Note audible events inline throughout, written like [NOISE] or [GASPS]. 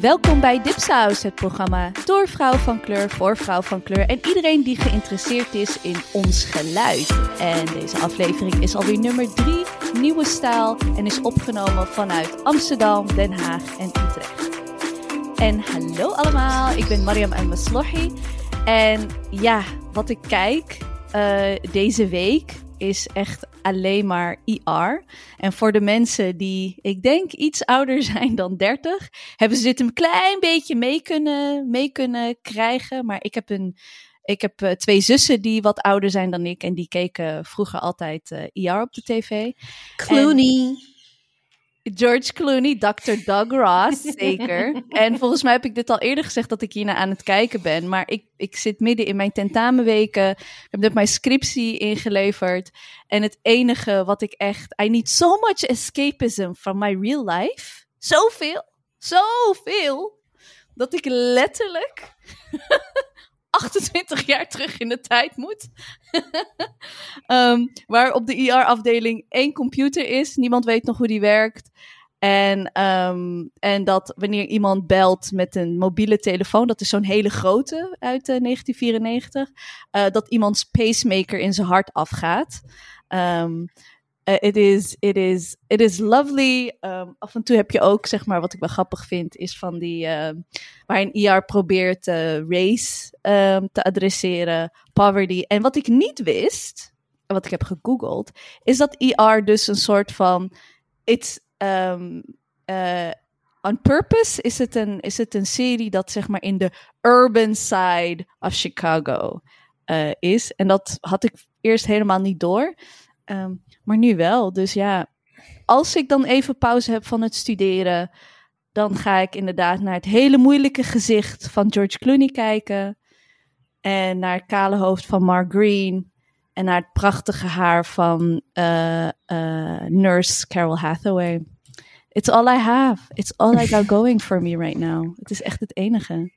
Welkom bij Dipsaus, het programma door vrouw van kleur voor vrouw van kleur en iedereen die geïnteresseerd is in ons geluid. En deze aflevering is alweer nummer 3, nieuwe stijl en is opgenomen vanuit Amsterdam, Den Haag en Utrecht. En hallo allemaal, ik ben Mariam El Maslohi en ja, wat ik kijk uh, deze week is echt alleen maar IR. En voor de mensen die, ik denk, iets ouder [LAUGHS] zijn dan 30, hebben ze dit een klein beetje mee kunnen, mee kunnen krijgen. Maar ik heb, een, ik heb uh, twee zussen die wat ouder zijn dan ik en die keken vroeger altijd uh, IR op de tv. Clooney. En, George Clooney, Dr. Doug Ross, [LAUGHS] zeker. en volgens mij heb ik dit al eerder gezegd dat ik hierna aan het kijken ben. Maar ik, ik zit midden in mijn tentamenweken. Ik heb net mijn scriptie ingeleverd. En het enige wat ik echt... I need so much escapism from my real life. Zoveel, zoveel. Dat ik letterlijk 28 jaar terug in de tijd moet. um, [LAUGHS] waar op de IR-afdeling één computer is. Niemand weet nog hoe die werkt. En, um, en dat wanneer iemand belt met een mobiele telefoon, dat is zo'n hele grote uit uh, 1994, uh, dat iemands pacemaker in zijn hart afgaat. Um, uh, it, is, it, is, it is lovely. Um, af en toe heb je ook, zeg maar, wat ik wel grappig vind, is van die, uh, waar een IR probeert uh, race um, te adresseren, poverty. En wat ik niet wist, en wat ik heb gegoogeld, is dat IR dus een soort van, it's, um, on purpose is het, een, is het een serie dat, zeg maar, in de urban side of Chicago is. En dat had ik eerst helemaal niet door. Maar nu wel. Dus ja, als ik dan even pauze heb van het studeren, dan ga ik inderdaad naar het hele moeilijke gezicht van George Clooney kijken. En naar het kale hoofd van Mark Green. En naar het prachtige haar van uh, uh, nurse Carol Hathaway. It's all I have. It's all I got going for me right now. Het is echt het enige.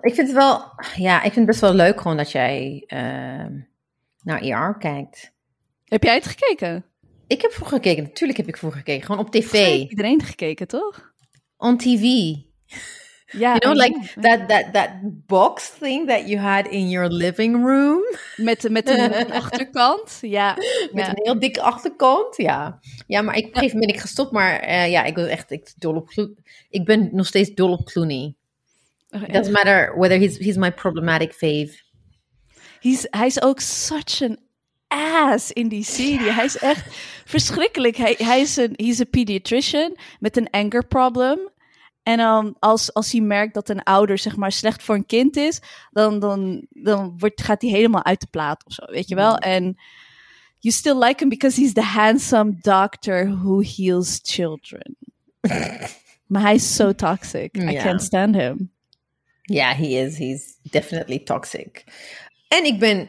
Ik vind het wel, ja, ik vind het best wel leuk gewoon dat jij uh, naar ER kijkt. Heb jij het gekeken? Ik heb vroeger gekeken, natuurlijk heb ik vroeger gekeken. Gewoon op tv. Heeft iedereen gekeken, toch? On TV. Ja, you know, like that, that, that box thing that you had in your living room. Met, met een achterkant, ja. [LAUGHS] Met ja. een heel dikke achterkant, ja. Ja, maar ik, op een gegeven moment ben ik gestopt, maar uh, ja, ik was echt ik, dol op Ik ben nog steeds dol op Clooney. Oh, It doesn't matter whether he's, he's my problematic fave. He's, hij is ook such an ass in die serie. Hij is echt verschrikkelijk. Hij, hij is een he's a pediatrician met een anger problem. En dan als, als hij merkt dat een ouder zeg maar slecht voor een kind is, dan, dan, dan wordt, gaat hij helemaal uit de plaat of zo, weet je wel? En you still like him because he's the handsome doctor who heals children. [LAUGHS] maar hij is so toxic. I can't stand him. Ja, he is. He's definitely toxic. En ik ben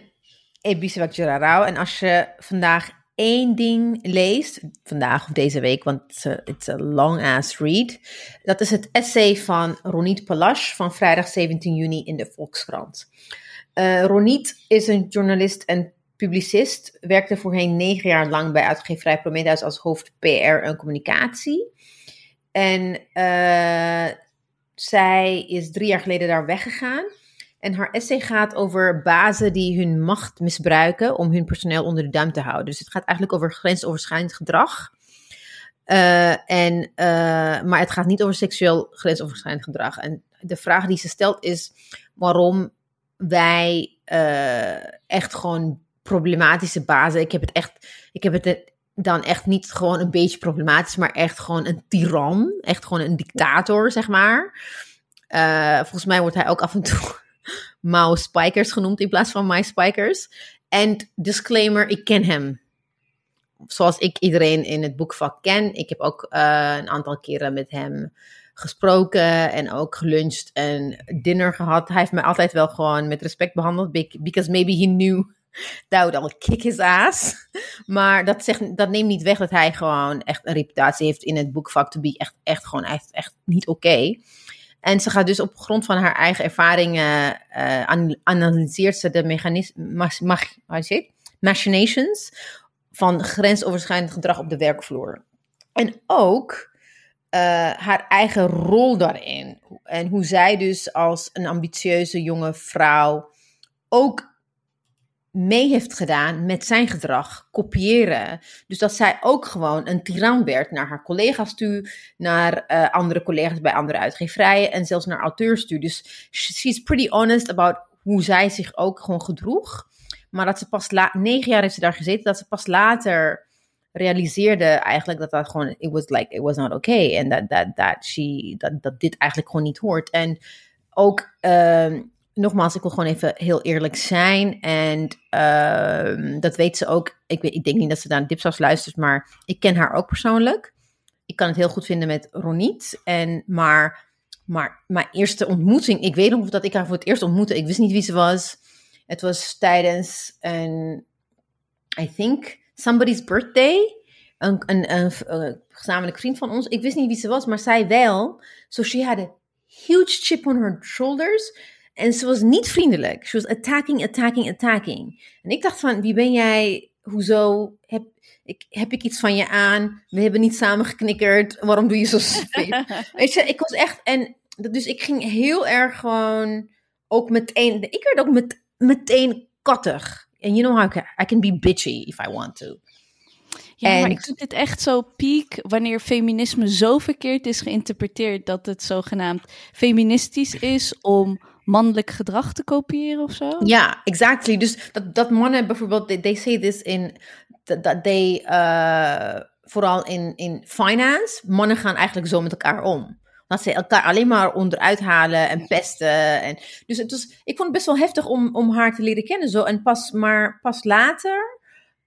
Ebisewak Gerarau. En als je vandaag één ding leest, vandaag of deze week, want it's a, it's a long ass read. Dat is het essay van Ronit Palash van vrijdag 17 juni in de Volkskrant. Uh, Ronit is een journalist en publicist. Werkte voorheen negen jaar lang bij uitgeverij Prometheus als hoofd PR en communicatie. En uh, zij is drie jaar geleden daar weggegaan. En haar essay gaat over bazen die hun macht misbruiken om hun personeel onder de duim te houden. Dus het gaat eigenlijk over grensoverschrijdend gedrag. Uh, en, uh, maar het gaat niet over seksueel grensoverschrijdend gedrag. En de vraag die ze stelt is waarom wij uh, echt gewoon problematische bazen. Ik heb het echt. Ik heb het dan echt niet gewoon een beetje problematisch, maar echt gewoon een tiran. Echt gewoon een dictator, zeg maar. Volgens mij wordt hij ook af en toe Mao Spikers genoemd in plaats van My Spikers. En disclaimer, ik ken hem. Zoals ik iedereen in het boekvak ken. Ik heb ook uh, een aantal keren met hem gesproken en ook geluncht en dinner gehad. Hij heeft mij altijd wel gewoon met respect behandeld. Because maybe he knew that would kick his ass. Maar dat, zegt, dat neemt niet weg dat hij gewoon echt een reputatie heeft in het boekvak. To be echt, echt gewoon echt, echt niet oké. En ze gaat dus op grond van haar eigen ervaringen uh, analyseert ze de mechanismes, machinations van grensoverschrijdend gedrag op de werkvloer. En ook eh, haar eigen rol daarin. En hoe zij dus als een ambitieuze jonge vrouw ook mee heeft gedaan met zijn gedrag, kopiëren. Dus dat zij ook gewoon een tiran werd naar haar collega's toe, naar uh, andere collega's bij andere uitgeverijen en zelfs naar auteurs toe. Dus she's pretty honest about hoe zij zich ook gewoon gedroeg. Maar dat ze pas negen jaar heeft ze daar gezeten, dat ze pas later realiseerde eigenlijk dat dat gewoon, it was like, it was not okay. En dat, dat, dat, she, dat, dat dit eigenlijk gewoon niet hoort. En ook, uh, nogmaals, ik wil gewoon even heel eerlijk zijn. En uh, dat weet ze ook. Ik, weet, ik denk niet dat ze naar Dipsaus luistert, maar ik ken haar ook persoonlijk. Ik kan het heel goed vinden met Roniet. En, maar, maar mijn eerste ontmoeting, ik weet nog dat ik haar voor het eerst ontmoette. Ik wist niet wie ze was. Het was tijdens een, I think, somebody's birthday. Een, een, een, een, vriend van ons. Ik wist niet wie ze was, maar zij wel. So she had a huge chip on her shoulders. En ze was niet vriendelijk. She was attacking, attacking, attacking. En ik dacht van, wie ben jij? Hoezo? Heb ik, heb ik iets van je aan? We hebben niet samen geknikkerd. Waarom doe je zo [LAUGHS] Weet je, ik was echt... En, dus ik ging heel erg gewoon... Ook meteen... Ik werd ook met, meteen kattig. And you know how I can, I can be bitchy if I want to. Ja, en... maar ik vind dit echt zo piek wanneer feminisme zo verkeerd is geïnterpreteerd dat het zogenaamd feministisch is om mannelijk gedrag te kopiëren of zo. Ja, exactly. Dus dat, dat mannen bijvoorbeeld, they, say this in, dat they, uh, vooral in, in finance, mannen gaan eigenlijk zo met elkaar om. Dat ze elkaar alleen maar onderuit halen en pesten. En, dus het was, ik vond het best wel heftig om, om haar te leren kennen. Zo. En pas, maar pas later,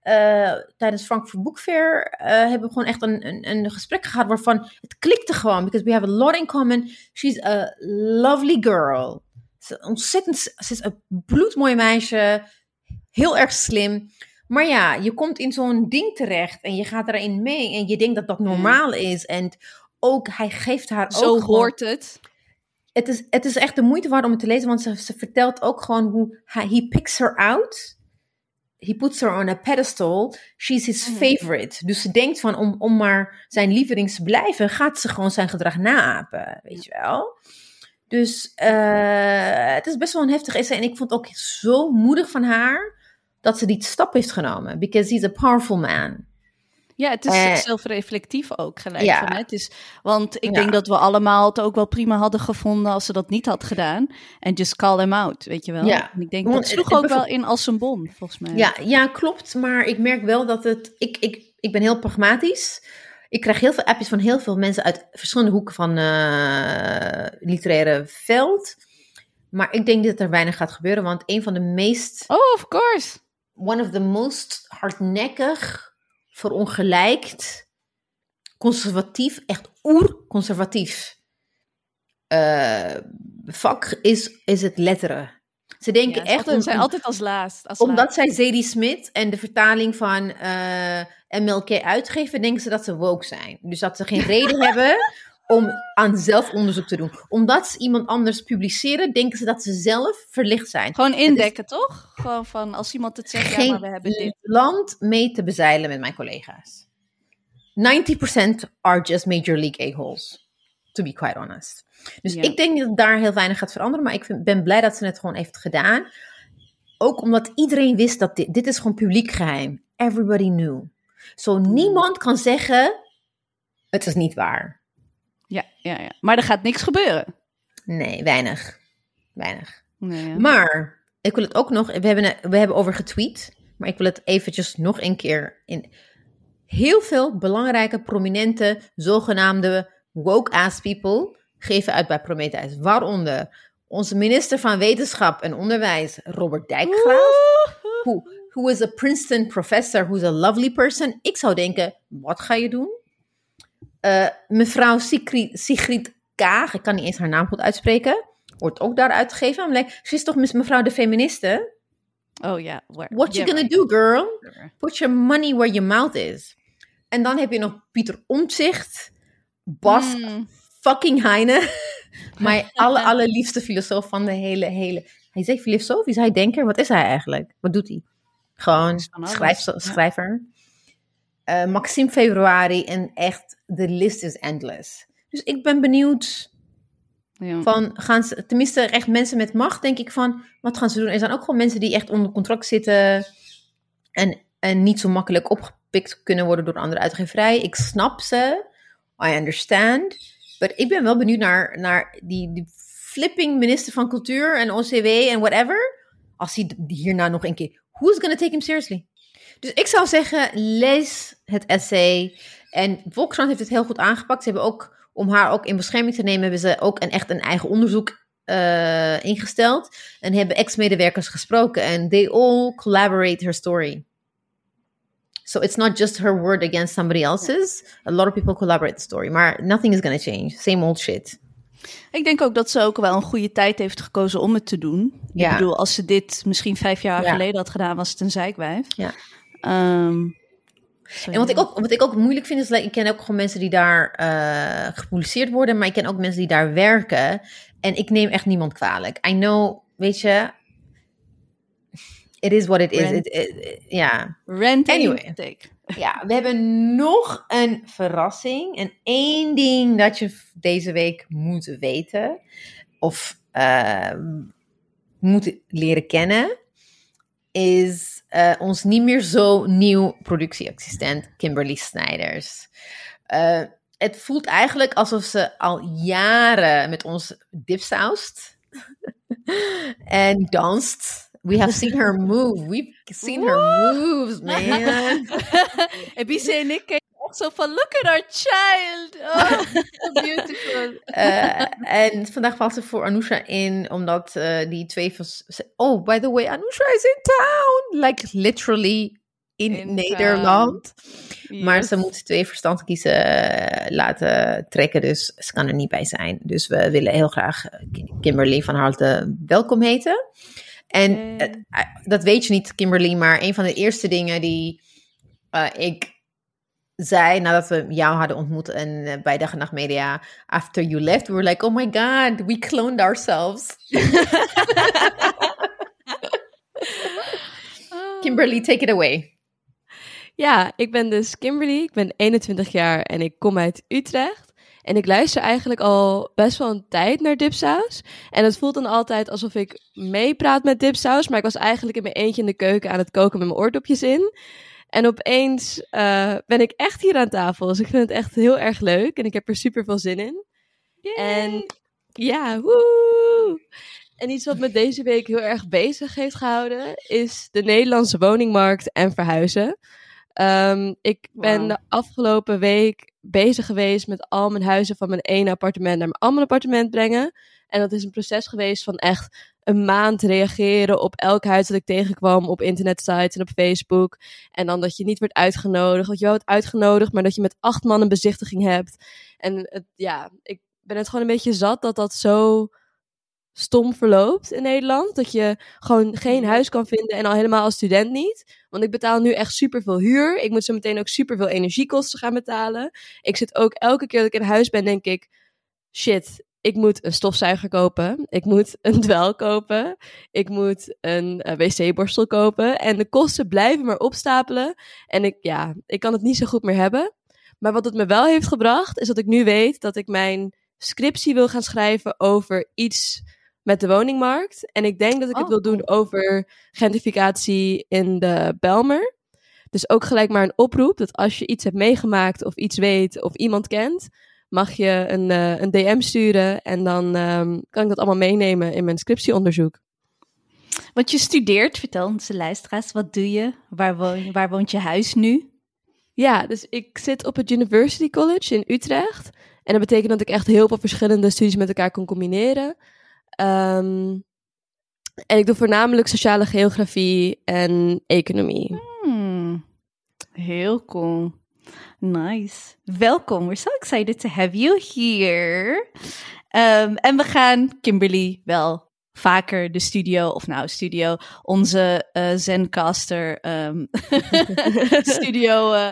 uh, tijdens Frankfurt Book Fair, uh, hebben we gewoon echt een, een, een gesprek gehad waarvan het klikte gewoon. Because we have a lot in common. She's a lovely girl. Ze, ontzettend, ze is een bloedmooi meisje. Heel erg slim. Maar ja, je komt in zo'n ding terecht en je gaat erin mee en je denkt dat dat normaal is. En ook, hij geeft haar Zo ook hoort het. Het is, het is echt de moeite waard om het te lezen, want ze, ze vertelt ook gewoon hoe hij he picks her out. He puts her on a pedestal. She's his Mhm. favorite. Dus ze denkt van om, om maar zijn lieveling te blijven, gaat ze gewoon zijn gedrag naapen. Weet je wel? Dus eh, het is best wel een heftig essay. En ik vond ook zo moedig van haar dat ze die stap heeft genomen. Because he's a powerful man. Ja, het is Eh, zelfreflectief ook gelijk. ja. Van, hè. het is, want ik Ja. denk dat we allemaal het ook wel prima hadden gevonden als ze dat niet had gedaan. En just call them out, weet je wel. Ja. En ik denk Want dat sloeg ook wel in als een bom, volgens mij. Ja, ja, klopt. Maar ik merk wel dat het. Ik, ik, ik ben heel pragmatisch. Ik krijg heel veel appjes van heel veel mensen uit verschillende hoeken van eh literaire veld. Maar ik denk dat er weinig gaat gebeuren. Want een van de meest. Oh, of course. One of the most hardnekkig, verongelijkt, conservatief, echt oer-conservatief eh, vak is, is het letteren. Ze denken Ja, echt. zijn altijd als laatst. Als omdat laatst. zij Zadie Smith en de vertaling van eh, MLK uitgeven, denken ze dat ze woke zijn. Dus dat ze geen [LAUGHS] reden hebben om aan zelfonderzoek te doen. Omdat ze iemand anders publiceren, denken ze dat ze zelf verlicht zijn. Gewoon indekken, toch? Gewoon van als iemand het zegt, ja, Geen maar we hebben dit. land mee te bezeilen met mijn collega's. 90% are just major league a-holes. To be quite honest. Dus Ja. ik denk dat daar heel weinig gaat veranderen. Maar ik vind- ben blij dat ze het gewoon heeft gedaan. Ook omdat iedereen wist dat dit, dit is gewoon publiek geheim. Everybody knew. Zo niemand kan zeggen, het is niet waar. Ja, ja, ja. Maar er gaat niks gebeuren. Nee, weinig. Weinig. Nee, ja. Maar ik wil het ook nog. We hebben, we hebben over getweet. Maar ik wil het eventjes nog een keer in. Heel veel belangrijke, prominente, zogenaamde woke-ass people geven uit bij Prometheus. Waaronder onze minister van Wetenschap en Onderwijs, Robert Dijkgraaf. Who, who is a Princeton professor, who's a lovely person. Ik zou denken, wat ga je doen? Eh, mevrouw Sigrid, Sigrid Kaag, ik kan niet eens haar naam goed uitspreken, wordt ook daar uitgegeven. I'm like, ze is toch mevrouw de feministe? Oh ja. where- What you yeah, gonna do, girl? Put your money where your mouth is. En dan heb je nog Pieter Omtzigt, Bas Mm. Fucking Heine, [LAUGHS] mijn alle, allerliefste filosoof van de hele, hele... Hij is echt filosoof, is hij denker? Wat is hij eigenlijk? Wat doet hij? Gewoon schrijf, schrijver. Eh, Maxime Februari en echt, de list is endless. Dus ik ben benieuwd Ja. van, gaan ze, tenminste echt mensen met macht, denk ik van, wat gaan ze doen? Er zijn ook gewoon mensen die echt onder contract zitten en, en niet zo makkelijk opgepikt kunnen worden door de andere uitgeverij. Ik snap ze, I understand. Ik ben wel benieuwd naar, naar die, die flipping minister van cultuur en OCW en whatever. Als hij hierna nog een keer, who's gonna take him seriously? Dus ik zou zeggen, lees het essay. En Volkskrant heeft het heel goed aangepakt. Ze hebben ook, om haar ook in bescherming te nemen, hebben ze ook een, echt een eigen onderzoek eh, ingesteld. En hebben ex-medewerkers gesproken. En they all collaborate her story. So it's not just her word against somebody else's. A lot of people collaborate the story. Maar nothing is gonna change. Same old shit. Ik denk ook dat ze ook wel een goede tijd heeft gekozen om het te doen. Ja. Ik bedoel, als ze dit misschien vijf jaar Ja. geleden had gedaan, was het een zeikwijf. Ja. Ehm, En wat ik, ook, wat ik ook moeilijk vind, is like, ik ken ook gewoon mensen die daar eh, gepubliceerd worden, maar ik ken ook mensen die daar werken. En ik neem echt niemand kwalijk. I know, weet je, it is what it is. Rent. It- it- it- Ja, Ranting Anyway. take. ja, we hebben nog een verrassing. En één ding dat je deze week moet weten, of eh, moet leren kennen, is eh, ons niet meer zo nieuw productieassistent Kimberly Snijders. Eh, het voelt eigenlijk alsof ze al jaren met ons dipsaust [LAUGHS] en danst. We have seen her move. We've seen her moves, man. [LAUGHS] en Bisse en ik keken echt zo van, look at our child. Oh, so beautiful. [LAUGHS] Eh, en vandaag valt ze voor Anousha in, omdat eh, die twee van... Oh, by the way, Anousha is in town. Like, literally in, In Nederland. Maar ze moet twee verstand kiezen eh, laten trekken, dus ze kan er niet bij zijn. Dus we willen heel graag Kimberly van harte welkom heten. En eh, dat weet je niet, Kimberly, maar een van de eerste dingen die eh, ik zei nadat we jou hadden ontmoet en eh, bij Dag en Nacht Media, after you left, we were like, oh my god, we cloned ourselves. [LAUGHS] Kimberly, take it away. Ja, ik ben dus Kimberly, ik ben 21 jaar en ik kom uit Utrecht. En ik luister eigenlijk al best wel een tijd naar Dipsaus. En het voelt dan altijd alsof ik meepraat met Dipsaus, maar ik was eigenlijk in mijn eentje in de keuken aan het koken met mijn oordopjes in. En opeens eh, ben ik echt hier aan tafel, dus ik vind het echt heel erg leuk en ik heb er super veel zin in. En ja, woe! En iets wat me deze week heel erg bezig heeft gehouden, is de Nederlandse woningmarkt en verhuizen. Ehm, ik ben de afgelopen week bezig geweest met al mijn huizen van mijn ene appartement naar mijn andere appartement brengen. En dat is een proces geweest van echt een maand reageren op elk huis dat ik tegenkwam op internetsites en op Facebook. En dan dat je niet werd uitgenodigd, dat je wel wordt uitgenodigd, maar dat je met acht man een bezichtiging hebt. En het, ja, ik ben het gewoon een beetje zat dat dat zo stom verloopt in Nederland. Dat je gewoon geen huis kan vinden en al helemaal als student niet. Want ik betaal nu echt superveel huur. Ik moet zo meteen ook superveel energiekosten gaan betalen. Ik zit ook elke keer dat ik in huis ben, denk ik... Shit, ik moet een stofzuiger kopen. Ik moet een dwel kopen. Ik moet een eh, wc-borstel kopen. En de kosten blijven maar opstapelen. En ik, ja, ik kan het niet zo goed meer hebben. Maar wat het me wel heeft gebracht, is dat ik nu weet dat ik mijn scriptie wil gaan schrijven over iets met de woningmarkt. En ik denk dat ik het Oh, wil doen over gentrificatie in de Belmer. Dus ook gelijk maar een oproep dat als je iets hebt meegemaakt of iets weet of iemand kent, mag je een, eh, een DM sturen en dan ehm, kan ik dat allemaal meenemen in mijn scriptieonderzoek. Want je studeert, vertel onze luisteraars, wat doe je? Waar, woon, waar woont je huis nu? Ja, dus ik zit op het University College in Utrecht. En dat betekent dat ik echt heel veel verschillende studies met elkaar kan combineren. Ehm, en ik doe voornamelijk sociale geografie en economie. Hmm, heel cool. Nice. Welkom. We're so excited to have you here. Ehm, en we gaan Kimberly wel vaker de studio, of nou studio, onze eh Zencaster ehm, [LAUGHS] [LAUGHS] studio eh,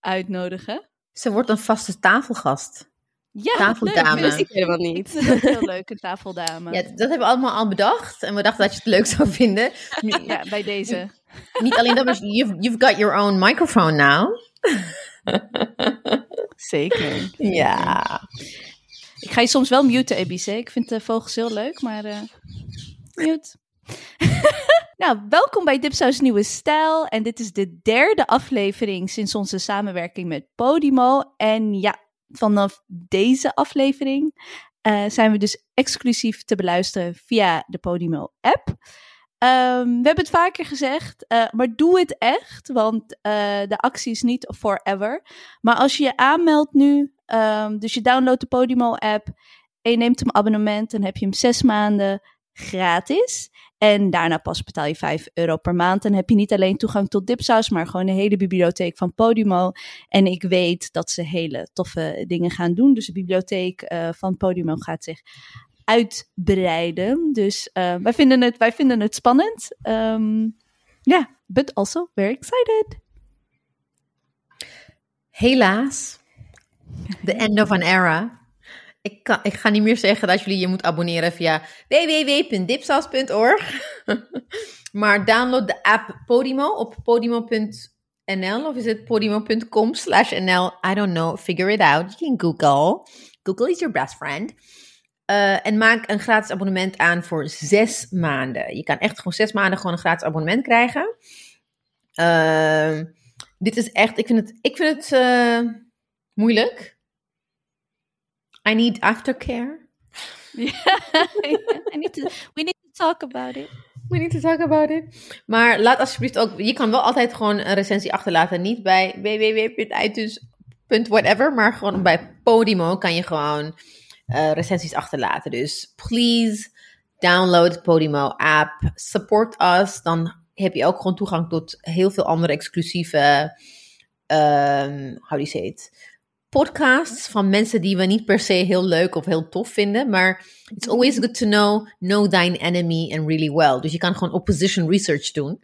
uitnodigen. Ze wordt een vaste tafelgast. Ja, Tafeldame. leuk. Dat wist ik helemaal Ik niet. vind het heel leuk, een tafeldame. Ja, dat hebben we allemaal al bedacht. En we dachten dat je het leuk zou vinden. Ja, bij deze. Niet alleen dat, maar you've, you've got your own microphone now. Zeker. Ja. Ik ga je soms wel muten, ABC. Ik vind de vogels heel leuk, maar uh, mute. [LAUGHS] nou, welkom bij Dipsaus Nieuwe Stijl. En dit is de derde aflevering sinds onze samenwerking met Podimo. En ja, vanaf deze aflevering uh, zijn we dus exclusief te beluisteren via de Podimo-app. Um, we hebben het vaker gezegd, uh, maar doe het echt, want uh, de actie is niet forever. Maar als je je aanmeldt nu, um, dus je downloadt de Podimo-app en je neemt hem abonnement, dan heb je hem zes maanden gratis. En daarna pas betaal je 5 euro per maand. En heb je niet alleen toegang tot Dipsaus, maar gewoon de hele bibliotheek van Podimo. En ik weet dat ze hele toffe dingen gaan doen. Dus de bibliotheek uh, van Podimo gaat zich uitbreiden. Dus uh, wij, vinden het, wij vinden het spannend. Ja, um, yeah, but also very excited. Helaas, the end of an era. Ik, ik ga niet meer zeggen dat jullie je moet abonneren via www.dipsas.org. [LAUGHS] maar download de app Podimo op podimo.nl of is het podimo.com slash nl. I don't know, figure it out. You can Google. Google is your best friend. Uh, en maak een gratis abonnement aan voor zes maanden. Je kan echt gewoon zes maanden gewoon een gratis abonnement krijgen. Uh, dit is echt, ik vind het, ik vind het uh, moeilijk. I need aftercare. [LAUGHS] Yeah, I need to, we need to talk about it. We need to talk about it. Maar laat alsjeblieft ook, je kan wel altijd gewoon een recensie achterlaten. Niet bij www.iTunes.whatever, maar gewoon bij Podimo kan je gewoon uh, recensies achterlaten. Dus please download de Podimo app. Support us. Dan heb je ook gewoon toegang tot heel veel andere exclusieve, um, how do you say it? Podcasts van mensen die we niet per se heel leuk of heel tof vinden. Maar it's always good to know, know thine enemy and really well. Dus je kan gewoon opposition research doen.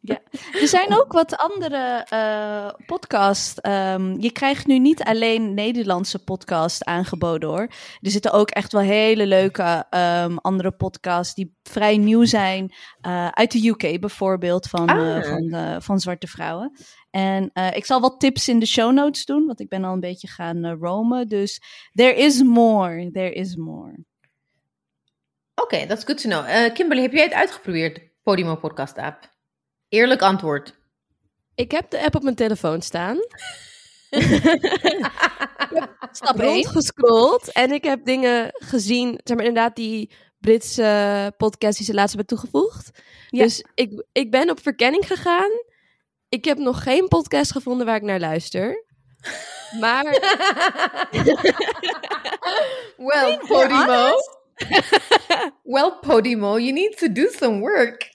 Ja, er zijn ook wat andere uh, podcasts. Um, je krijgt nu niet alleen Nederlandse podcasts aangeboden hoor. Er zitten ook echt wel hele leuke um, andere podcasts die vrij nieuw zijn. Uh, uit de UK bijvoorbeeld, van, ah. uh, van, van zwarte vrouwen. En ik zal wat tips in de show notes doen, want ik ben al een beetje gaan roamen. Dus there is more, there is more. Oké, okay, that's good to know. Kimberly, heb jij het uitgeprobeerd, Podimo Podcast app? Eerlijk antwoord. Ik heb de app op mijn telefoon staan. [LAUGHS] Stap rondgescrolld en ik heb dingen gezien, zeg maar inderdaad die Britse podcast die ze laatst hebben toegevoegd. Ja. Dus ik, ik ben op verkenning gegaan. Ik heb nog geen podcast gevonden waar ik naar luister. Maar. [LAUGHS] well, Podimo. [LAUGHS] well, Podimo, you need to do some work. [LAUGHS]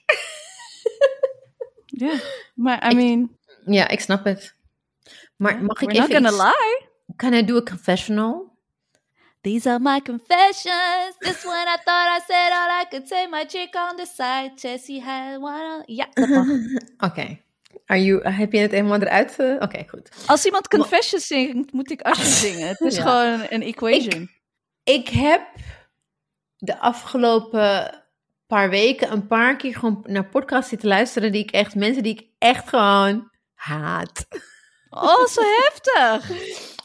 Ja, maar I mean... Ja, ik snap het. Maar mag ik We're even not gonna iets... lie. Can I do a confessional? These are my confessions. This one I thought I said all I could say. My chick on the side. Jessie had one on... Ja, dat mag. Oké. Okay. Are you, heb je het helemaal eruit? Uh... Oké, okay, goed. Als iemand confessions zingt, moet ik Usher [LAUGHS] zingen. Het is ja. gewoon een equation. Ik, ik heb de afgelopen paar weken een paar keer gewoon naar podcasts zitten luisteren die ik echt, mensen die ik echt gewoon haat. Oh, zo [LAUGHS] heftig.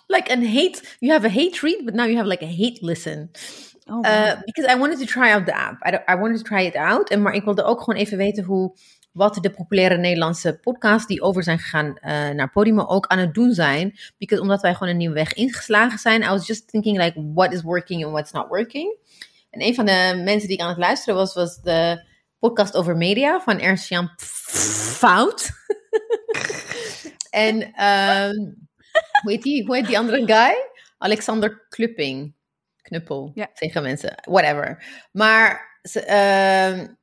Like an hate, you have a hate read, but now you have like a hate listen. Oh, wow. uh, because I wanted to try out the app. I, I wanted to try it out. En, maar ik wilde ook gewoon even weten hoe, wat de populaire Nederlandse podcasts die over zijn gegaan uh, naar Podimo ook aan het doen zijn. Because, omdat wij gewoon een nieuwe weg ingeslagen zijn. I was just thinking like, what is working and what's not working. En een van de mensen die ik aan het luisteren was, was de podcast over media van Ernst Jan Fout. [LAUGHS] en um, hoe, heet die, hoe heet die andere guy? Alexander Klupping. Knuppel, ja. zeggen mensen. Whatever. Maar ze, uh,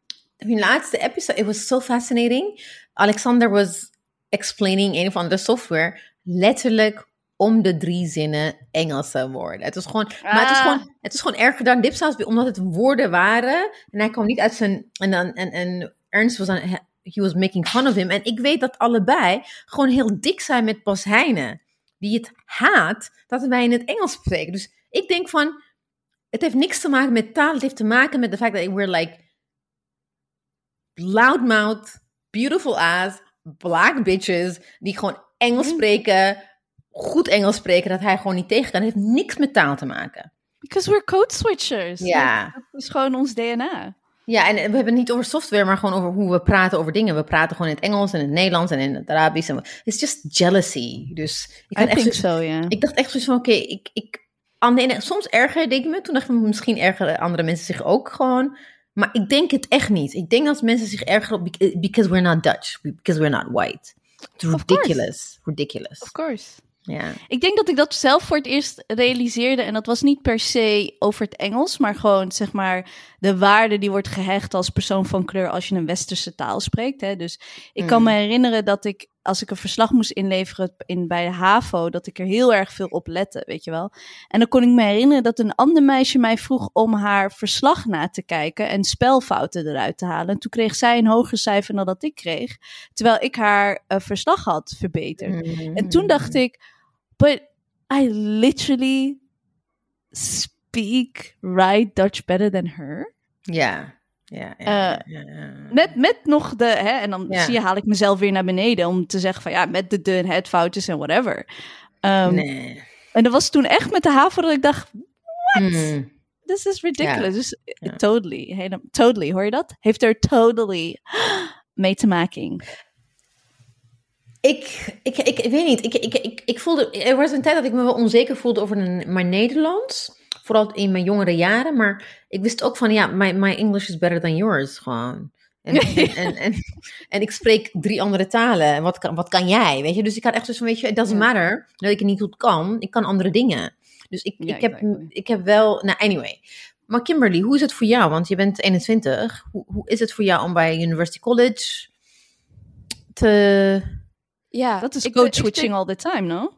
hun laatste episode, it was so fascinating. Alexander was explaining een of andere software letterlijk om de drie zinnen Engelse woorden. Het was gewoon, maar het is ah. gewoon, het is gewoon erger dan dipsaus, omdat het woorden waren. En hij kwam niet uit zijn, en dan, en, en Ernst was dan, he was making fun of him. En ik weet dat allebei gewoon heel dik zijn met Bas Heijnen. Die het haat dat wij in het Engels spreken. Dus ik denk van, het heeft niks te maken met taal. Het heeft te maken met de feit dat we're like loudmouth, beautiful ass, black bitches. Die gewoon Engels mhm. spreken goed Engels spreken dat hij gewoon niet tegen kan. Het heeft niks met taal te maken. Because we're code switchers. Ja. Dat is gewoon ons DNA. Ja, en we hebben het niet over software, maar gewoon over hoe we praten over dingen. We praten gewoon in het Engels en in het Nederlands en in het Arabisch. en It's just jealousy. Dus ik, I echt think zoiets- so, ja. ik dacht echt zoiets van, oké, ik, ik, aan de ene, soms ergerde ik me. Toen dacht ik, misschien ergeren andere mensen zich ook gewoon. Maar ik denk het echt niet. Ik denk dat mensen zich ergeren op bec- because we're not Dutch, because we're not white. It's ridiculous. Ridiculous. Of course. Ja. Ik denk dat ik dat zelf voor het eerst realiseerde. En dat was niet per se over het Engels, maar gewoon zeg maar de waarde die wordt gehecht als persoon van kleur als je een westerse taal spreekt. Hè. Dus ik kan Mm. me herinneren dat ik, als ik een verslag moest inleveren in, bij de HAVO, dat ik er heel erg veel op lette, weet je wel. En dan kon ik me herinneren dat een ander meisje mij vroeg om haar verslag na te kijken en spelfouten eruit te halen. En toen kreeg zij een hoger cijfer dan dat ik kreeg, terwijl ik haar eh, verslag had verbeterd. En toen dacht ik, but I literally speak right Dutch better than her. Ja. Ja, ja, Eh, ja. Met, met nog de, hè, en dan Ja. zie je, haal ik mezelf weer naar beneden om te zeggen van ja, met de de en het foutjes en whatever. Ehm, nee. En dat was toen echt met de HAVO dat ik dacht, Hmm. this is ridiculous. Ja. Dus eh, Ja. totally, hele- totally, hoor je dat? Heeft er totally [GASPS] mee te maken. Ik, ik, ik, ik weet niet. Ik, ik, ik, ik voelde, er was een tijd dat ik me wel onzeker voelde over een- mijn Nederlands. Vooral in mijn jongere jaren. Maar ik wist ook van, ja, my, my English is better than yours. Gewoon. En, [LAUGHS] en, en, en, en ik spreek drie andere talen. En wat kan, wat kan jij? Weet je? Dus ik had echt zo van, weet je, it doesn't matter dat ik het niet goed kan. Ik kan andere dingen. Dus ik, Ja, ik, heb, exactly. ik heb wel, nou anyway. Maar Kimberly, hoe is het voor jou? Want je bent 21. Hoe, hoe is het voor jou om bij University College te... Ja, Dat is code switching all the time, no?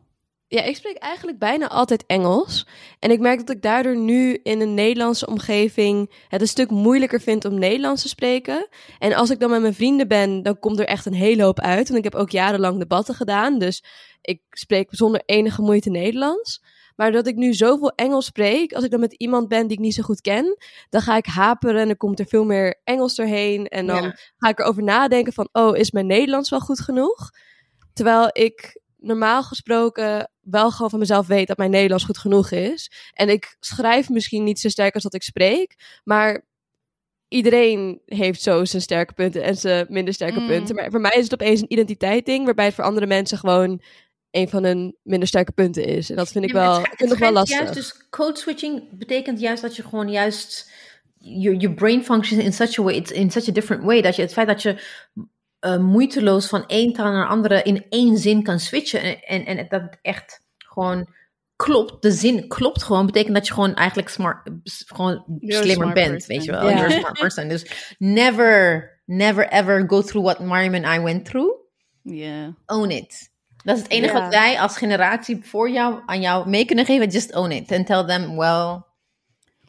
Ja, ik spreek eigenlijk bijna altijd Engels. En ik merk dat ik daardoor nu in een Nederlandse omgeving het een stuk moeilijker vind om Nederlands te spreken. En als ik dan met mijn vrienden ben, dan komt er echt een hele hoop uit. Want ik heb ook jarenlang debatten gedaan. Dus ik spreek zonder enige moeite Nederlands. Maar dat ik nu zoveel Engels spreek, als ik dan met iemand ben die ik niet zo goed ken, dan ga ik haperen en dan komt er veel meer Engels doorheen. En dan Ja. ga ik erover nadenken van, oh, is mijn Nederlands wel goed genoeg? Terwijl ik normaal gesproken wel gewoon van mezelf weet dat mijn Nederlands goed genoeg is. En ik schrijf misschien niet zo sterk als dat ik spreek, maar iedereen heeft zo zijn sterke punten en zijn minder sterke Mm. punten. Maar voor mij is het opeens een identiteitsding, waarbij het voor andere mensen gewoon een van hun minder sterke punten is. En dat vind ik Ja, wel, het ik schijnt- vind het wel lastig. Juist, dus code switching betekent juist dat je gewoon juist je je brain functions in such a way, it's in such a different way dat je het feit dat je eh, moeiteloos van één taal naar andere in één zin kan switchen en, en, en dat het echt gewoon klopt, de zin klopt gewoon, betekent dat je gewoon eigenlijk smart, gewoon You're slimmer bent, person. weet je wel. Ja. You're a smart person. Dus never, never ever go through what Mariam and I went through. Yeah. Own it. Dat is het enige wat wij als generatie voor jou aan jou mee kunnen geven. Just own it. And tell them, well,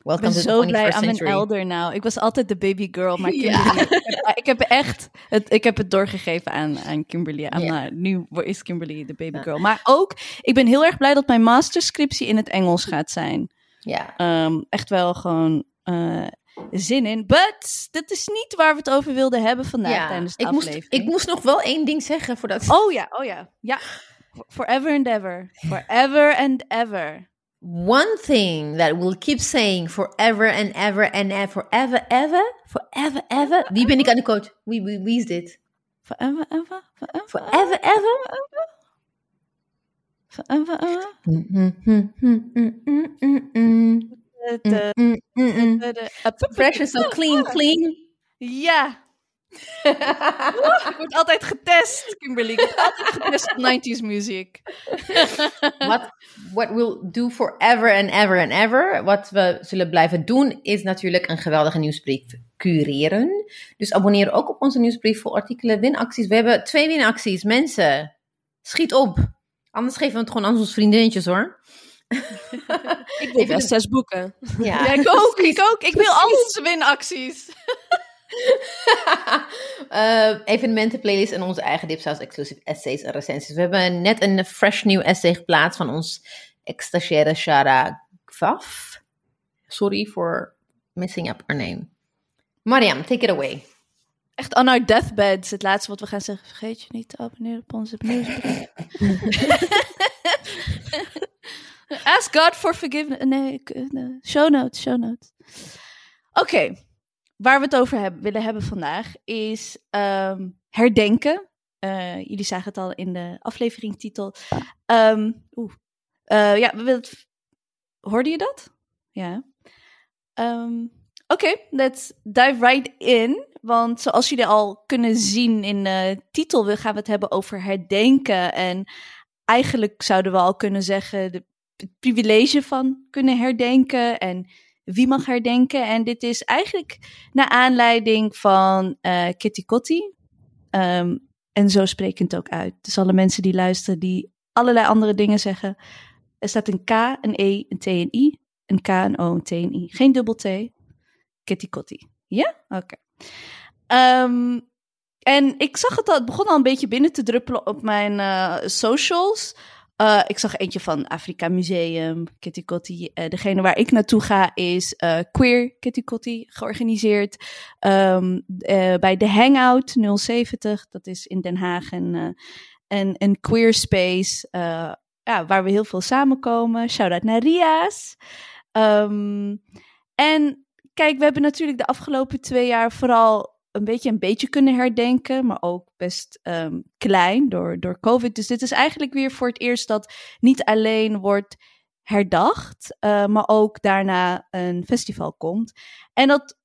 Ik welcome ben to zo the 21st blij aan mijn century. elder nou. Ik was altijd de baby girl, maar. [LAUGHS] Kimberly, ik, heb, ik heb echt het, ik heb het doorgegeven aan, aan Kimberly. Aan, nou, nu is Kimberly de baby girl. Maar ook, ik ben heel erg blij dat mijn masterscriptie in het Engels gaat zijn. Ja. Ehm, echt wel gewoon eh, zin in. But dat is niet waar we het over wilden hebben vandaag ja. tijdens de Ik, moest, ik moest nog wel één ding zeggen voordat... Oh ja, oh ja. Ja. Forever and ever. [LAUGHS] Forever and ever. One thing that we'll keep saying forever and ever and ever, forever, ever, forever, ever. Wie ben ik aan de coach? Wie, wie, wie is dit? Forever, ever, forever, Forever, ever? forever, ever. Mm, mm, mm, mm, mm, mm, mm, mm. De- de- Mm, mm, mm. de- [LAUGHS] de- Fresh and so clean, clean. Ja. [LAUGHS] Ik word altijd getest, Kimberly. Ik word altijd getest op 90s muziek. [LAUGHS] What, what we'll do forever and ever and ever, wat we zullen blijven doen, is natuurlijk een geweldige nieuwsbrief cureren. Dus abonneer ook op onze nieuwsbrief voor artikelen, winacties. We hebben twee winacties. Mensen, schiet op. Anders geven we het gewoon aan onze vriendinnetjes hoor. Ik wil best zes boeken. Ja, Ja, ik ook, ik ook. Ik wil al onze winacties. [LAUGHS] [LAUGHS] Eh, evenementen, playlists en onze eigen Dipsaus exclusive essays en recensies. We hebben net een fresh nieuw essay geplaatst van ons ex-stagiaire Shara Gvaf. Sorry for messing up her name. Mariam, take it away. Echt on our deathbeds. Het laatste wat we gaan zeggen. Vergeet je niet te abonneren op onze nieuwsbrief. [LAUGHS] Ask God for forgiveness. Nee, eh, show notes, show notes. Oké, waar we het over hebben, willen hebben vandaag is ehm, herdenken. Eh, jullie zagen het al in de afleveringtitel. Ehm Oeh. Eh, ja, we. Hoorde je dat? Ja. Ehm, Oké, let's dive right in. Want zoals jullie al kunnen zien in de titel, we gaan het hebben over herdenken. En eigenlijk zouden we al kunnen zeggen de, het privilege van kunnen herdenken en wie mag herdenken. En dit is eigenlijk naar aanleiding van eh, Kitty Kotti. Ehm, en zo het ook uit. Dus alle mensen die luisteren die allerlei andere dingen zeggen. Er staat een K, een E, een T, een I. Een K, een O, een T, een I. Geen dubbel T. Kitty Kotti. Ja? Oké. Ehm, en ik zag het al, het begon al een beetje binnen te druppelen op mijn eh, socials. Eh, ik zag eentje van Afrika Museum, Kitty Kotti. Eh, degene waar ik naartoe ga is eh, Queer Kitty Kotti, georganiseerd ehm, eh, bij de Hangout 070. Dat is in Den Haag een, een, een queer space ja, waar we heel veel samenkomen. Shout-out naar Ria's. Ehm, en kijk, we hebben natuurlijk de afgelopen twee jaar vooral een beetje een beetje kunnen herdenken, maar ook best ehm, klein door, door COVID. Dus dit is eigenlijk weer voor het eerst dat niet alleen wordt herdacht, eh, maar ook daarna een festival komt. En, dat,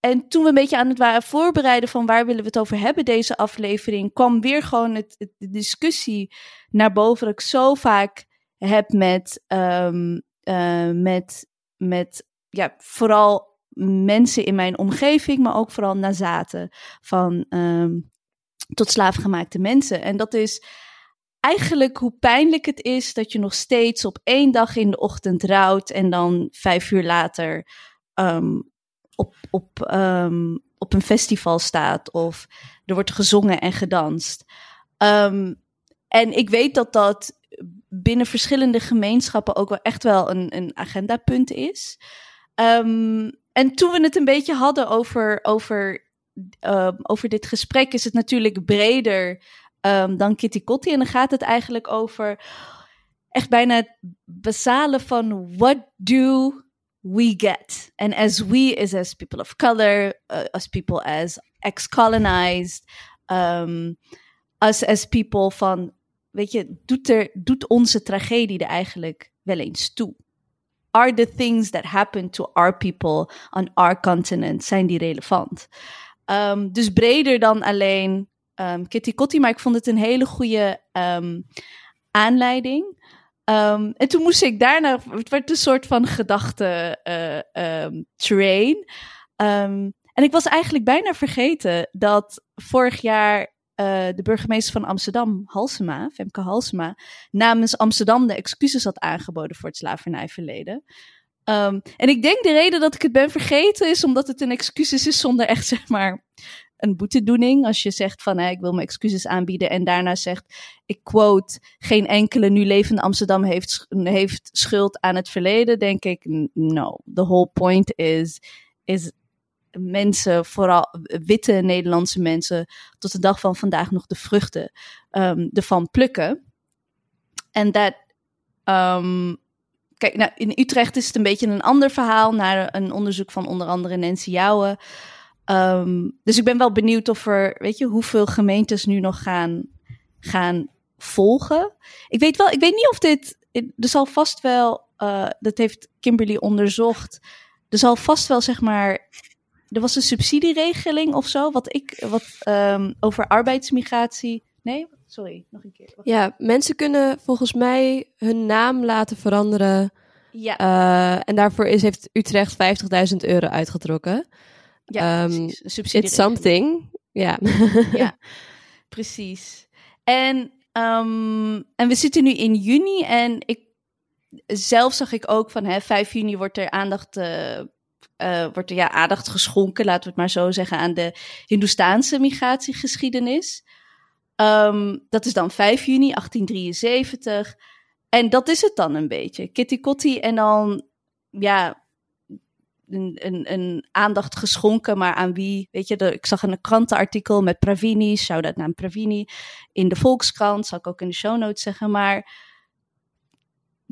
en toen we een beetje aan het waren voorbereiden van waar willen we het over hebben, deze aflevering, kwam weer gewoon het, de discussie naar boven dat ik zo vaak heb met, ehm, eh, met, met ja, vooral mensen in mijn omgeving, maar ook vooral nazaten van ehm, tot slaafgemaakte mensen. En dat is eigenlijk hoe pijnlijk het is dat je nog steeds op één dag in de ochtend rouwt en dan vijf uur later ehm, op, op, ehm, op een festival staat of er wordt gezongen en gedanst. En ik weet dat dat binnen verschillende gemeenschappen ook wel echt wel een, een agendapunt is. En toen we het een beetje hadden over, over, ehm, over dit gesprek, is het natuurlijk breder ehm, dan Kitty Kotti. En dan gaat het eigenlijk over echt bijna het basale van what do we get? And as we is as people of color, uh, as people as ex-colonized, um, us as people van, weet je, doet, er, doet onze tragedie er eigenlijk wel eens toe? Are the things that happen to our people on our continent, zijn die relevant? Um, dus breder dan alleen um, Kitty Kotti, maar ik vond het een hele goede um, aanleiding. En toen moest ik daarna, het werd een soort van gedachte um, train. En ik was eigenlijk bijna vergeten dat vorig jaar uh, de burgemeester van Amsterdam, Halsema, Femke Halsema, namens Amsterdam de excuses had aangeboden voor het slavernijverleden. Um, en ik denk de reden dat ik het ben vergeten is omdat het een excuses is zonder echt, [LAUGHS] zeg maar, een boetedoening. Als je zegt van hey, ik wil mijn excuses aanbieden en daarna zegt, ik quote, geen enkele nu levende Amsterdam heeft, heeft schuld aan het verleden, denk ik, no. The whole point is, is mensen, vooral witte Nederlandse mensen, tot de dag van vandaag nog de vruchten um, ervan plukken. En dat, um, kijk, nou, in Utrecht is het een beetje een ander verhaal naar een onderzoek van onder andere Nancy Jouwen. Um, dus ik ben wel benieuwd of er, weet je, hoeveel gemeentes nu nog gaan, gaan volgen. Ik weet wel, ik weet niet of dit, er zal vast wel, uh, dat heeft Kimberly onderzocht, er zal vast wel, zeg maar, er was een subsidieregeling of zo, wat ik, wat um, over arbeidsmigratie, nee, sorry, nog een keer. Wacht. Ja, mensen kunnen volgens mij hun naam laten veranderen. Ja. Uh, en daarvoor is, heeft Utrecht 50.000 euro uitgetrokken. Ja, um, It's something. Ja. [LAUGHS] ja, precies. En, um, en we zitten nu in juni en ik, zelf zag ik ook van hè, 5 juni wordt er aandacht, uh, uh, wordt er ja, aandacht geschonken, laten we het maar zo zeggen, aan de Hindoestaanse migratiegeschiedenis. Um, dat is dan 5 juni 1873. En dat is het dan een beetje. Kitty Kotti en dan, ja, een, een, een, aandacht geschonken, maar aan wie? Weet je, ik zag een krantenartikel met Pravini, shout-out naar Pravini, in de Volkskrant, zal ik ook in de show notes zeggen, maar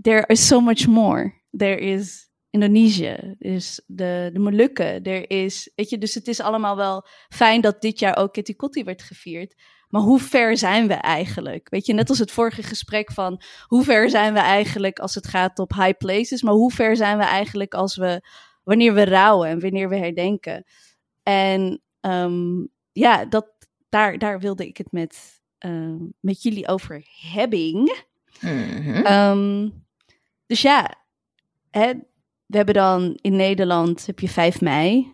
there is so much more. There is Indonesië, er is de, de Molukken, er is, weet je, dus het is allemaal wel fijn dat dit jaar ook Kitty Kotti werd gevierd. Maar hoe ver zijn we eigenlijk? Weet je, net als het vorige gesprek van hoe ver zijn we eigenlijk als het gaat op high places, maar hoe ver zijn we eigenlijk als we, wanneer we rouwen en wanneer we herdenken? En um, ja, dat, daar, daar wilde ik het met, um, met jullie over hebben. Mhm. Um, dus ja, hè, we hebben dan in Nederland heb je 5 mei.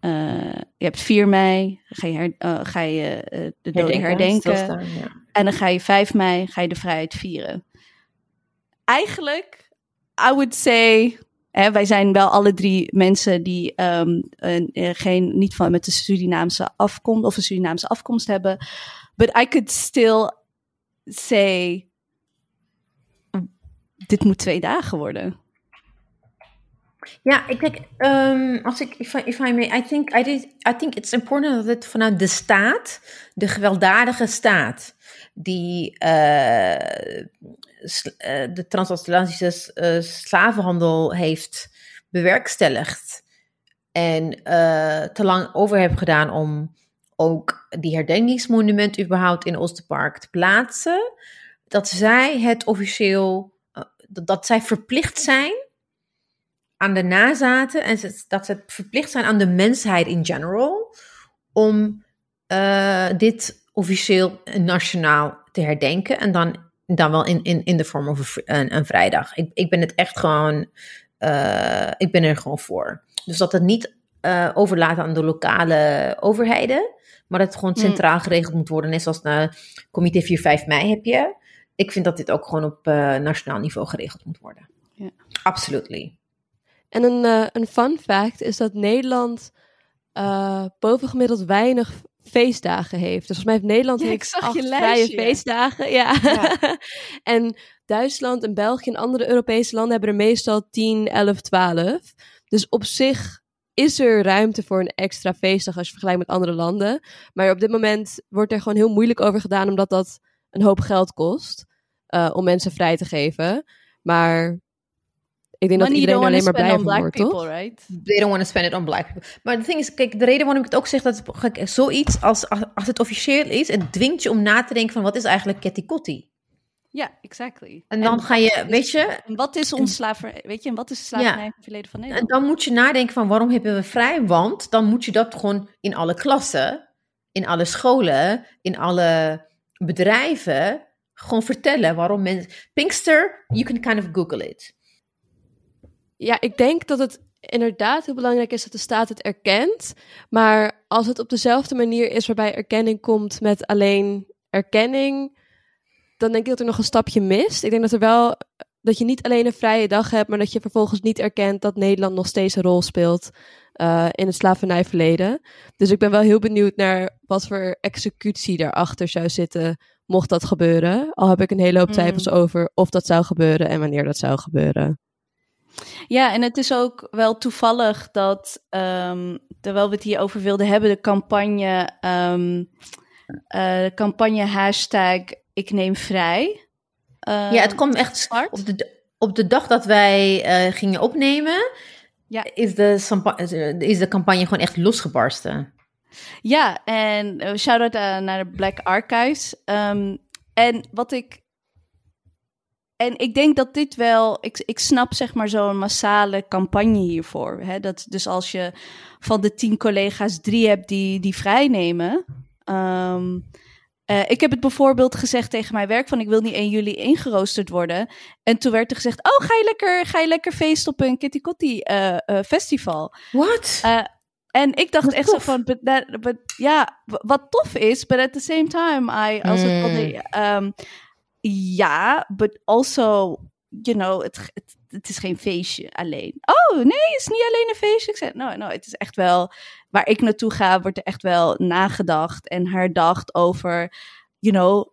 Uh, je hebt 4 mei, ga je, her, uh, ga je uh, de doden herdenken. ja. En dan ga je 5 mei, ga je de vrijheid vieren. Eigenlijk, I would say, hè, wij zijn wel alle drie mensen die um, een, geen, niet van met de Surinaamse afkomst of een Surinaamse afkomst hebben. But I could still say, dit moet twee dagen worden. Ja, ik denk, um, als ik, if I, if I I think, I, I think it's important dat het vanuit de staat, de gewelddadige staat, die uh, de transatlantische uh, slavenhandel heeft bewerkstelligd en te lang over heeft gedaan om ook die herdenkingsmonument überhaupt in Oosterpark te plaatsen, dat zij het officieel, dat zij verplicht zijn aan de nazaten en dat ze verplicht zijn aan de mensheid in general om uh, dit officieel nationaal te herdenken en dan, dan wel in, in, in de vorm van een, een vrijdag. Ik, ik ben het echt gewoon, uh, ik ben er gewoon voor. Dus dat het niet uh, overlaten aan de lokale overheden, maar dat het gewoon centraal geregeld moet worden. Net zoals de comité 4-5 mei heb je. Ik vind dat dit ook gewoon op nationaal niveau geregeld moet worden. Ja. Absolutely. En een, uh, een fun fact is dat Nederland uh, bovengemiddeld weinig feestdagen heeft. Dus volgens mij heeft Nederland ja, heeft acht vrije feestdagen. Ja. ja. [LAUGHS] en Duitsland en België en andere Europese landen hebben er meestal 10, 11, 12. Dus op zich is er ruimte voor een extra feestdag als je vergelijkt met andere landen. Maar op dit moment wordt er gewoon heel moeilijk over gedaan, omdat dat een hoop geld kost uh, om mensen vrij te geven. Maar ik denk Money dat iedereen alleen maar blij van black wordt, people, toch? right? They don't want to spend it on black people. Maar de ding is, kijk, de reden waarom ik het ook zeg dat kijk, zoiets als, als het officieel is, het dwingt je om na te denken van wat is eigenlijk Ketty Kotti? Ja, exactly. En dan ga je, weet je, En wat is ons slaver, weet je, en wat is slavernij verleden van en Nederland? dan moet je nadenken van waarom hebben we vrij? Want dan moet je dat gewoon in alle klassen, in alle scholen, in alle bedrijven gewoon vertellen waarom mensen. Pinkster, you can kind of Google it. Ja, ik denk dat het inderdaad heel belangrijk is dat de staat het erkent. Maar als het op dezelfde manier is waarbij erkenning komt met alleen erkenning, dan denk ik dat er nog een stapje mist. Ik denk dat er wel dat je niet alleen een vrije dag hebt, maar dat je vervolgens niet erkent dat Nederland nog steeds een rol speelt uh, in het slavernijverleden. Dus ik ben wel heel benieuwd naar wat voor executie daarachter zou zitten, mocht dat gebeuren. Al heb ik een hele hoop twijfels mm. over of dat zou gebeuren en wanneer dat zou gebeuren. Ja, en het is ook wel toevallig dat, um, terwijl we het hierover wilden hebben, de campagne, um, uh, de campagne hashtag ik neem vrij. Uh, ja, het kwam echt op de, op de dag dat wij uh, gingen opnemen, ja. is, de, is de campagne gewoon echt losgebarsten. Ja, en uh, shout-out naar de Black Archives. Um, en wat ik en ik denk dat dit wel, ik, ik snap zeg maar zo'n massale campagne hiervoor. Hè? Dat, dus als je van de tien collega's drie hebt die, die vrijnemen. Um, uh, ik heb het bijvoorbeeld gezegd tegen mijn werk van ik wil niet 1 juli ingeroosterd worden. En toen werd er gezegd, oh ga je lekker, ga je lekker feest op een Kitty Kotti uh, uh, festival. What? en ik dacht wat echt tof. zo van, but that, but, ja, wat tof is, but at the same time, I, als Mm. het um, ja, but also, you know, het, het, het, is geen feestje alleen. Oh, nee, het is niet alleen een feestje. Ik zei, no, no, het is echt wel, waar ik naartoe ga, wordt er echt wel nagedacht en herdacht over, you know,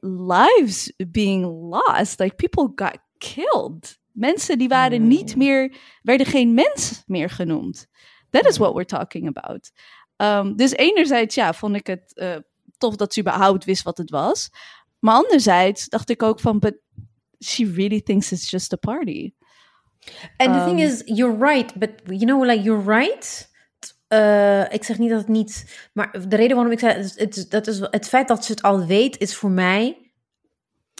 lives being lost. Like, people got killed. Mensen die waren Mm. niet meer, werden geen mens meer genoemd. That is what we're talking about. Um, dus enerzijds, ja, vond ik het uh, tof dat ze überhaupt wist wat het was. Maar anderzijds dacht ik ook van, but she really thinks it's just a party. And the thing Um, is, you're right, but you know, like you're right. Eh, ik zeg niet dat het niet, maar de reden waarom ik zei, het, het, dat is het feit dat ze het al weet, is voor mij.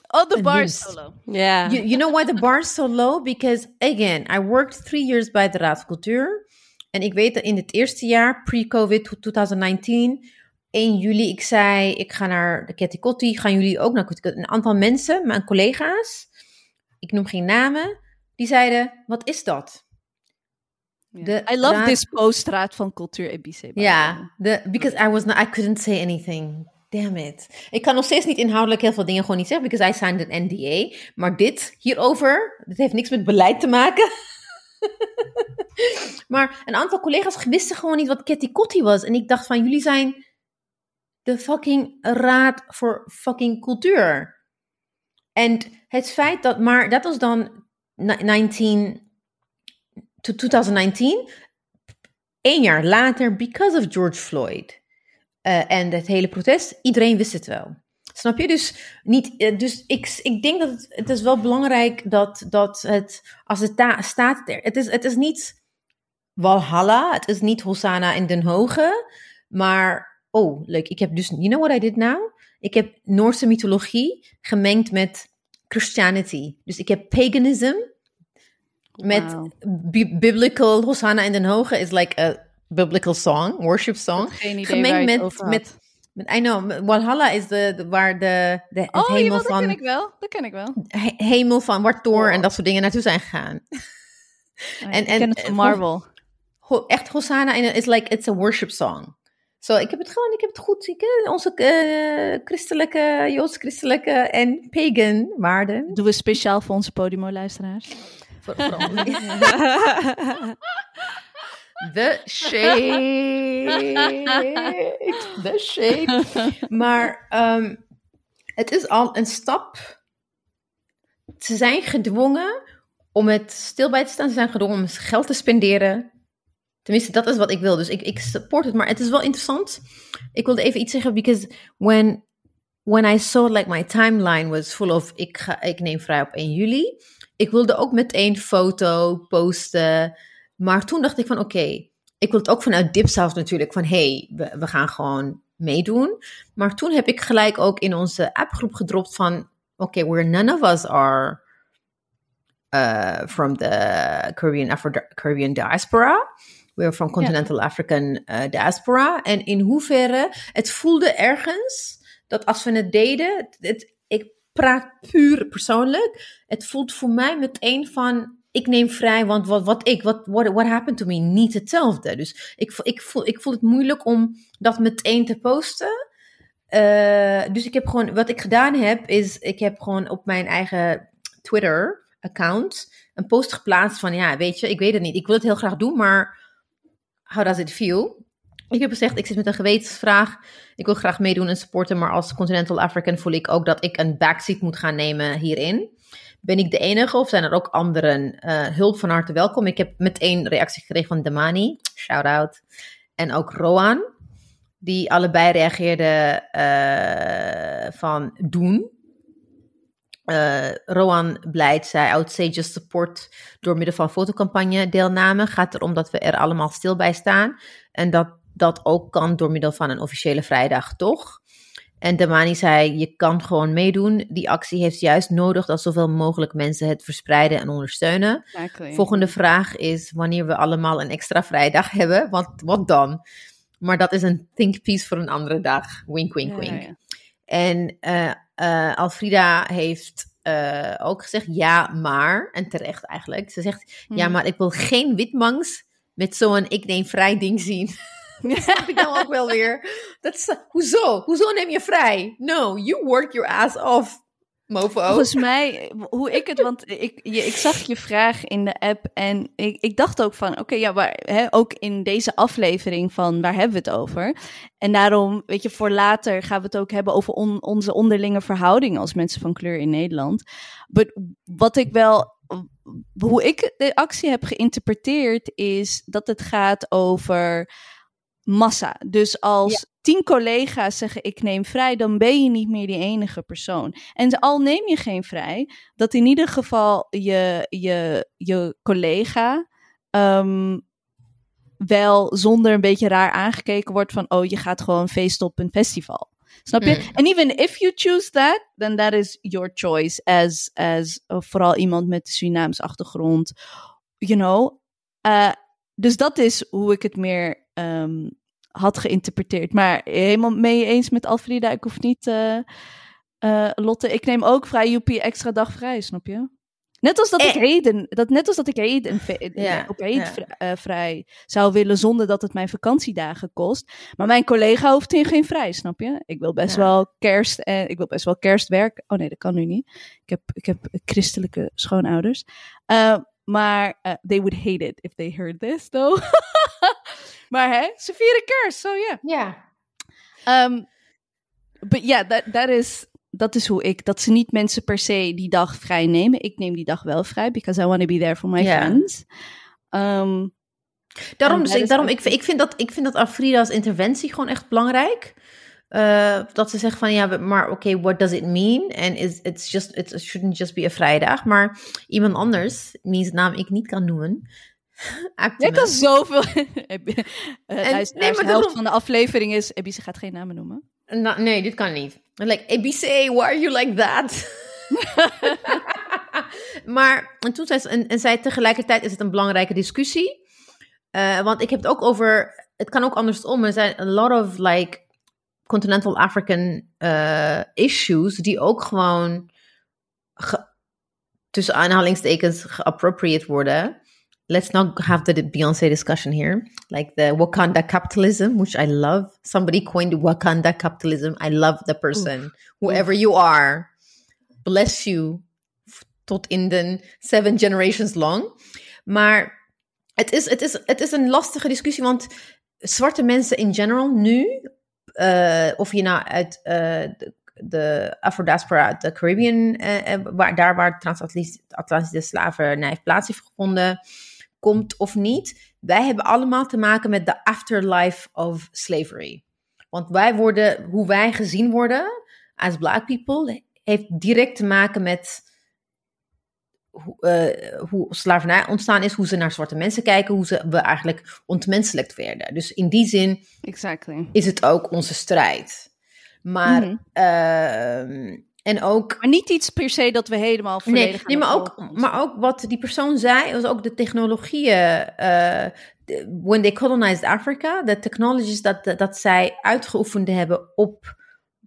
Oh, the bar winst. solo. Ja. You, you know why the bar is so low? Because again, I worked three years bij de Raad van Cultuur. En ik weet dat in het eerste jaar, pre-COVID, 2019, 1 juli, ik zei, ik ga naar de Ketty Kotti. Gaan jullie ook naar Kotti? Een aantal mensen, mijn collega's, ik noem geen namen, die zeiden, wat is dat? De I love raad- this post Raad van Cultuur way. Ja, de, because I was not, I couldn't say anything. Damn it. Ik kan nog steeds niet inhoudelijk heel veel dingen gewoon niet zeggen, because I signed an NDA. Maar dit hierover, dit heeft niks met beleid te maken. [LAUGHS] maar een aantal collega's wisten gewoon niet wat Ketty Kotti was. En ik dacht van, jullie zijn de fucking raad voor fucking cultuur. En het feit dat, maar dat was dan ni- 19, to 2019 één jaar later, because of George Floyd eh, en het hele protest, iedereen wist het wel. Snap je? Dus, niet, eh, dus ik, ik denk dat het, het is wel belangrijk dat, dat het, als het daar staat, het, is, het is niet Walhalla, het is niet Hosanna in Den Hoge, maar, oh, leuk, ik heb dus, you know what I did now? Ik heb Noorse mythologie gemengd met Christianity. Dus ik heb paganism met biblical Hosanna in Den Hoge is like a biblical song, worship song. Gemengd met, met, I know, Walhalla is de, de- waar de, de het Oh, hemel jawel, dat ken van, ik wel. Dat ken ik wel. he- hemel van Oh. en dat soort dingen naartoe zijn gegaan. [LAUGHS] En, En- en- ken het van Marvel. Ho- echt Hosanna in is like, it's a worship song. Zo, ik heb het gewoon, ik heb het goed. Ik, eh, onze eh, christelijke, joods-christelijke en pagan waarden. Doen we speciaal voor onze Podimo-luisteraars. Voor- voor- [LAUGHS] The shade. The shade. Maar ehm, het is al een stap. Ze zijn gedwongen om het stil bij te staan. Ze zijn gedwongen om geld te spenderen. Tenminste, dat is wat ik wil. Dus ik, ik support het. Maar het is wel interessant. Ik wilde even iets zeggen. Because when, when I saw like my timeline was full of... Ik, ga, ik neem vrij op 1 juli. Ik wilde ook meteen foto posten. Maar toen dacht ik van oké, ik wil het ook vanuit Dipsaus natuurlijk. Van hey, we, we gaan gewoon meedoen. Maar toen heb ik gelijk ook in onze appgroep gedropt van oké, where none of us are uh, from the Afro Caribbean diaspora. We're from continental African uh, diaspora. En in hoeverre het voelde ergens dat als we het deden, het, het- ik praat puur persoonlijk. Het voelt voor mij meteen van ik neem vrij, want wat, wat ik, wat what, what happened to me, niet hetzelfde. Dus ik, ik, voel, ik voel het moeilijk om dat meteen te posten. Eh, dus ik heb gewoon, wat ik gedaan heb, is ik heb gewoon op mijn eigen Twitter-account een post geplaatst van, ja, weet je, ik weet het niet. Ik wil het heel graag doen, maar how does it feel? Ik heb gezegd, ik zit met een gewetensvraag. Ik wil graag meedoen en supporten, maar als Continental African voel ik ook dat ik een backseat moet gaan nemen hierin. Ben ik de enige of zijn er ook anderen? Eh, hulp van harte welkom. Ik heb meteen reactie gekregen van Damani, shout out. En ook Roan, die allebei reageerden eh, van doen. Eh, Roan Blijt zei, I would say just support door middel van fotocampagne deelname. Gaat erom dat we er allemaal stil bij staan. En dat dat ook kan door middel van een officiële vrijdag, toch? En Damani zei, je kan gewoon meedoen. Die actie heeft juist nodig dat zoveel mogelijk mensen het verspreiden en ondersteunen. Exactly. Volgende vraag is wanneer we allemaal een extra vrijdag hebben. Wat, wat dan? Maar dat is een think piece voor een andere dag. Wink, wink, Ja, wink. ja. En eh, eh, Alfrida heeft eh, ook gezegd ja, maar. En terecht eigenlijk. Ze zegt ja, Hmm. maar ik wil geen witmangs met zo'n ik neem vrij ding zien. [LAUGHS] Dat snap ik dan ook wel weer. Dat is, hoezo? Hoezo neem je vrij? No, you work your ass off, mofo. Volgens mij, hoe ik het, want ik, ik zag je vraag in de app en ik, ik dacht ook van, oké, ja, maar hè, ook in deze aflevering van waar hebben we het over? En daarom, weet je, voor later gaan we het ook hebben over on- onze onderlinge verhoudingen als mensen van kleur in Nederland. But wat ik wel, hoe ik de actie heb geïnterpreteerd, is dat het gaat over massa. Dus als tien collega's zeggen ik neem vrij, dan ben je niet meer die enige persoon. En al neem je geen vrij, dat in ieder geval je, je, je collega ehm, wel zonder een beetje raar aangekeken wordt van oh je gaat gewoon feesten op een festival. Snap je? Mm. En even if you choose that, then that is your choice as, as uh, vooral iemand met Surinaams achtergrond. You know? Uh, dus dat is hoe ik het meer ehm, had geïnterpreteerd. Maar helemaal mee eens met Alfreda, ik hoef niet... eh, eh, Lotte, ik neem ook vrij Joepie extra dag vrij, snap je? Net als dat ik Eh. heden, dat, net als dat ik heden Ja, op ja. eh, vrij zou willen zonder dat het mijn vakantiedagen kost. Maar mijn collega hoeft in geen vrij, snap je? Ik wil best Ja. wel kerst en ik wil best wel kerstwerk. Oh nee, dat kan nu niet. Ik heb, ik heb christelijke schoonouders. Eh, maar eh, they would hate it if they heard this, though. [LAUGHS] maar hè, ze vieren kerst, so yeah. Ja. Um, but yeah, that, that is, dat is hoe ik, dat ze niet mensen per se die dag vrij nemen. Ik neem die dag wel vrij, because I want to be there for my Ja. friends. Um, Daarom, dus dat ik, daarom ook- ik, vind- ik, vind dat, ik vind dat Afrida's interventie gewoon echt belangrijk. Eh, dat ze zegt van ja, maar oké, what does it mean? En is it's just it shouldn't just be a vrijdag. Maar iemand anders, wiens naam ik niet kan noemen. Jij Actimus. kan zoveel. [LAUGHS] Nee, maar de helft van de aflevering is. Ebise gaat geen namen noemen. Nee, dit kan niet. Like, ABC, why are you like that? [LAUGHS] maar en toen zei ze, en, en zei tegelijkertijd is het een belangrijke discussie. Eh, want ik heb het ook over, het kan ook andersom. Er zijn a lot of like continental African eh, issues die ook gewoon ge- tussen aanhalingstekens geappropriate worden. Let's not have the Beyoncé discussion here. Like the Wakanda capitalism, which I love. Somebody coined Wakanda capitalism. I love the person. Whoever you are, bless you. Tot in de seven generations long. Maar het is, het, is, het is een lastige discussie, want zwarte mensen in general nu, eh, of je nou uit eh, de, de Afro-diaspora uit de Caribbean, eh, waar, daar waar transatlantische slavernij heeft plaats heeft gevonden, komt of niet, wij hebben allemaal te maken met de afterlife of slavery. Want wij worden, hoe wij gezien worden als black people, heeft direct te maken met hoe, eh, hoe slavernij ontstaan is, hoe ze naar zwarte mensen kijken, hoe ze, we eigenlijk ontmenselijkt werden. Dus in die zin Exactly. is het ook onze strijd. Maar, Mhm. ehm, en ook Maar niet iets per se dat we helemaal volledig Nee, nee maar, ook, maar ook wat die persoon zei, was ook de technologieën. de- when they colonized Africa, de technologies dat, dat zij uitgeoefend hebben op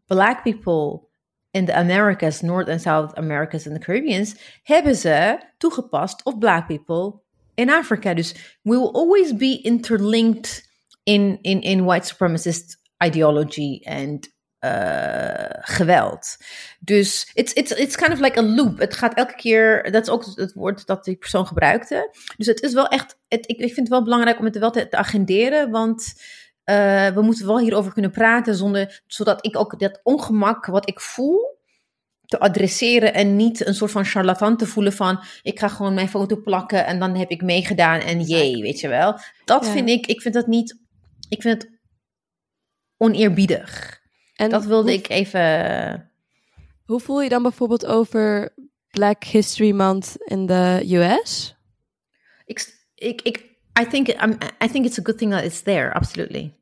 black people in de Americas, North en South Americas en de Caribbeans, hebben ze toegepast op black people in Afrika. Dus we will always be interlinked in, in, in white supremacist ideology en eh, geweld. Dus it's, it's, it's kind of like a loop. Het gaat elke keer, dat is ook het woord dat die persoon gebruikte. Dus het is wel echt, het, ik, ik vind het wel belangrijk om het wel te, te agenderen, want eh, we moeten wel hierover kunnen praten, zonder, zodat ik ook dat ongemak wat ik voel, te adresseren en niet een soort van charlatan te voelen van ik ga gewoon mijn foto plakken en dan heb ik meegedaan en jee, weet je wel. Dat Ja. vind ik, ik vind dat niet, ik vind het oneerbiedig. En Dat wilde hoe, ik even... Hoe voel je dan bijvoorbeeld over Black History Month in de US? Ik, ik, ik, I think, um, I think it's a good thing that it's there, absolutely.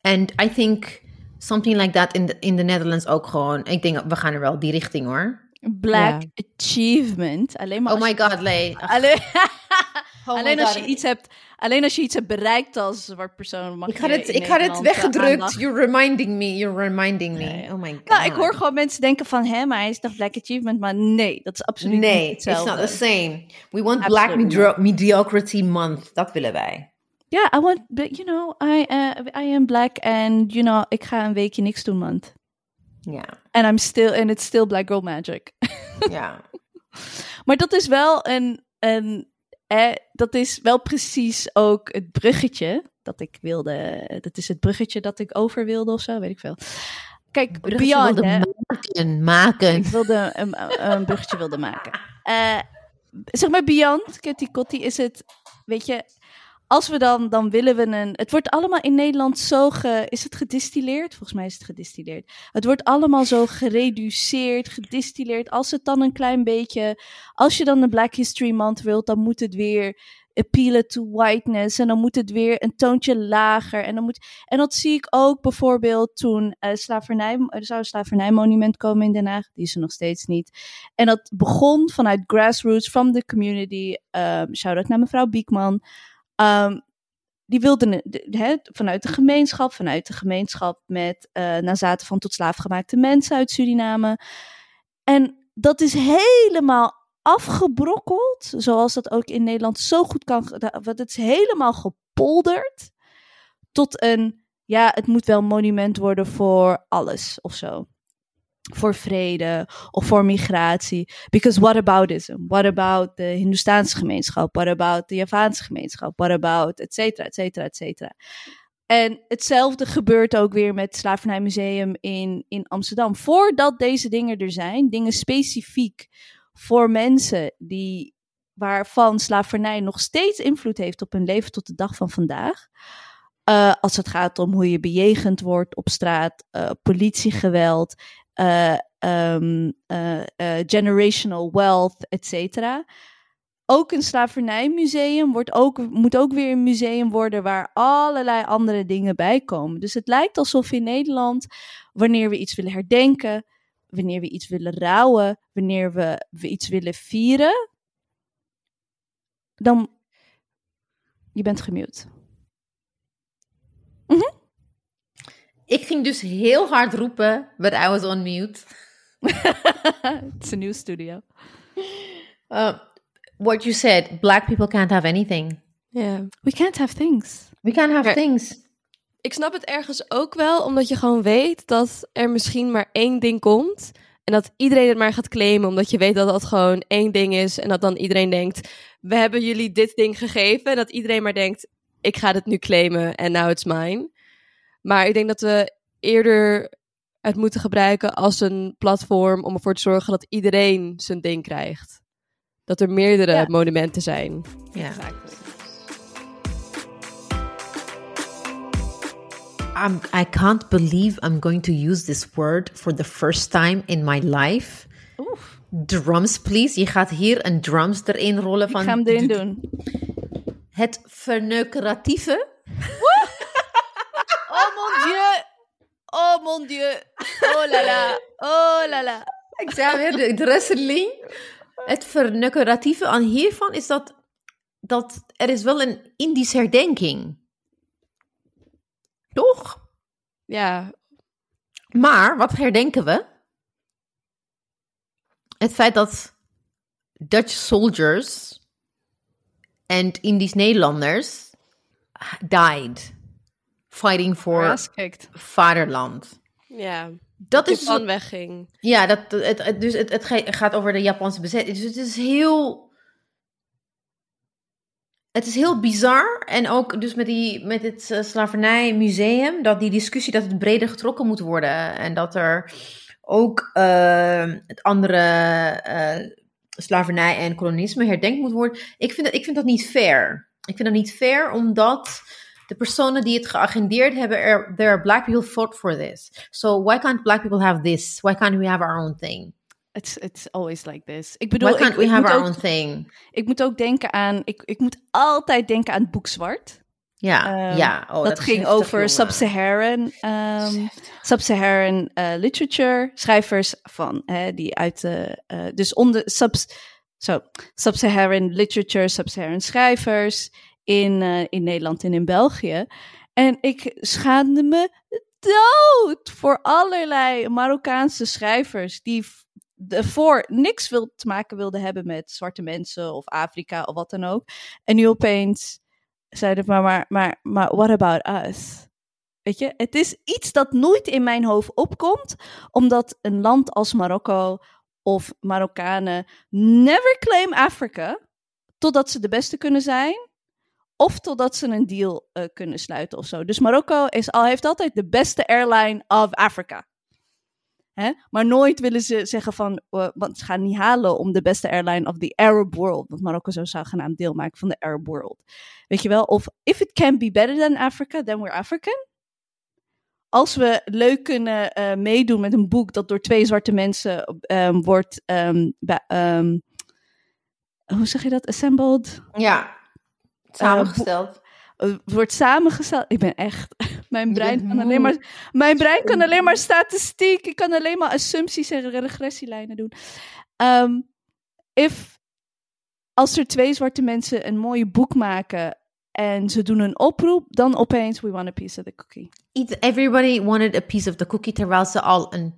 And I think something like that in the, in the Netherlands ook gewoon. Ik denk, we gaan er wel die richting hoor. Black achievement. Alleen maar Oh my god, Lee. Alleen, oh [LAUGHS] my alleen, als je iets hebt, alleen als je iets hebt bereikt als zwart persoon. Mag Ik had het, ik had het eh, weggedrukt. aandacht- You're reminding me. You're reminding me. Nee. Oh my god. Nou, ik hoor gewoon mensen denken van, hè, maar hij is toch Black Achievement? Maar nee, dat is absoluut Nee, niet it's not hetzelfde. the same. We want Black Absolutely Mediocrity Month. Dat willen wij. Ja, I want, but, you know, I, uh, I am black and, you know, ik ga een weekje niks doen, man. Ja, And I'm still, and it's still black girl magic. ja. [LAUGHS] Maar dat is wel een, een eh, dat is wel precies ook het bruggetje dat ik wilde. Dat is het bruggetje dat ik over wilde of zo, weet ik veel. Kijk, Beyond, wilde maken, maken. ik wilde een, een bruggetje wilde maken. Eh, zeg maar, Beyond, Kitty Kotti, is het, weet je, als we dan, dan willen we een. Het wordt allemaal in Nederland zo ge. Is het gedistilleerd? Volgens mij is het gedistilleerd. Het wordt allemaal zo gereduceerd, gedistilleerd. Als het dan een klein beetje. Als je dan een Black History Month wilt, dan moet het weer appealen to whiteness. En dan moet het weer een toontje lager. En, dan moet, en dat zie ik ook bijvoorbeeld toen uh, er zou een slavernijmonument komen in Den Haag. Die is er nog steeds niet. En dat begon vanuit grassroots, from the community. Um, Shout-out naar mevrouw Biekman. Um, die wilden vanuit de gemeenschap, vanuit de gemeenschap met uh, nazaten van tot slaafgemaakte mensen uit Suriname. En dat is helemaal afgebrokkeld, zoals dat ook in Nederland zo goed kan. Want het is helemaal gepolderd tot een, ja, het moet wel monument worden voor alles of zo. Voor vrede of voor migratie. Because what about ism? What about de Hindoestaanse gemeenschap? What about de Javaanse gemeenschap? What about et cetera, et cetera, et cetera. En hetzelfde gebeurt ook weer met het Slavernijmuseum in, in Amsterdam. Voordat deze dingen er zijn, dingen specifiek voor mensen die, waarvan slavernij nog steeds invloed heeft op hun leven tot de dag van vandaag. Uh, als het gaat om hoe je bejegend wordt op straat, uh, politiegeweld, uh, um, generational wealth, et cetera. Ook een slavernijmuseum wordt ook, moet ook weer een museum worden waar allerlei andere dingen bij komen. Dus het lijkt alsof in Nederland, wanneer we iets willen herdenken, wanneer we iets willen rouwen, wanneer we, we iets willen vieren, dan. Je bent gemute. -hmm. Ik ging dus heel hard roepen, but I was on mute. [LAUGHS] It's a new studio. Uh, what you said, black people can't have anything. Yeah. We can't have things. We can't have things ik snap het ergens ook wel, omdat je gewoon weet dat er misschien maar één ding komt. En dat iedereen het maar gaat claimen, omdat je weet dat dat gewoon één ding is. En dat dan iedereen denkt, we hebben jullie dit ding gegeven. En dat iedereen maar denkt, ik ga het nu claimen en now it's mine. Maar ik denk dat we eerder het moeten gebruiken als een platform om ervoor te zorgen dat iedereen zijn ding krijgt. Dat er meerdere ja. monumenten zijn. Ja. I'm, I can't believe I'm going to use this word for the first time in my life. Oef. Drums, please. Je gaat hier een drums erin rollen van. Ik ga hem erin doen. Het verneukeratieve. Oh mon dieu. Oh mon dieu. Oh la la. Oh la la. Ik zei weer de wrestling. Het verneukeratieve aan hiervan is dat, dat er is wel een Indische herdenking. Toch? Ja. Maar wat herdenken we? Het feit dat Dutch soldiers en Indisch Nederlanders died fighting for vaderland. Ja. Dat is van wegging. Ja, dat, het, het, dus het, het gaat over de Japanse bezetting. Dus het is heel het is heel bizar. En ook dus met, die, met het uh, slavernijmuseum, dat die discussie dat het breder getrokken moet worden. En dat er ook uh, het andere uh, slavernij en kolonisme herdenkt moet worden. Ik vind, dat, ik vind dat niet fair. Ik vind dat niet fair, omdat de personen die het geagendeerd hebben, er, there are black people fought for this. So why can't black people have this? Why can't we have our own thing? It's, it's always like this. Ik bedoel, Why can't ik, we have our ook, own thing? Ik moet ook denken aan, ik, ik moet altijd denken aan het boek Zwart. Ja, Um, ja. Oh, dat, ging over sub-Saharan um, sub-Saharan eh, literature, schrijvers van hè, die uit de eh, dus onder sub zo sub-Saharan literature, sub-Saharan schrijvers in uh, in Nederland en in België. En ik schaamde me dood voor allerlei Marokkaanse schrijvers die voor niks wil te maken wilden hebben met zwarte mensen of Afrika of wat dan ook. En nu opeens zeiden maar, maar, maar, maar what about us? Weet je, het is iets dat nooit in mijn hoofd opkomt, omdat een land als Marokko of Marokkanen never claim Africa, totdat ze de beste kunnen zijn, of totdat ze een deal uh, kunnen sluiten of zo. Dus Marokko is al, heeft altijd de beste airline of Africa. Hè? Maar nooit willen ze zeggen van, uh, want ze gaan niet halen om de beste airline of the Arab world. Want Marokko zou zogenaamd deel maken van de Arab world. Weet je wel? Of if it can be better than Africa, then we're African. Als we leuk kunnen uh, meedoen met een boek dat door twee zwarte mensen wordt, um, um, hoe zeg je dat, assembled? Ja, samengesteld. Uh, wordt samengesteld. Ik ben echt. [LAUGHS] Mijn brein kan alleen maar. Mijn brein kan alleen maar statistiek. Ik kan alleen maar assumpties en regressielijnen doen. Um, if, als er twee zwarte mensen een mooie boek maken en ze doen een oproep, dan opeens we want a piece of the cookie. Everybody wanted a piece of the cookie, terwijl ze al een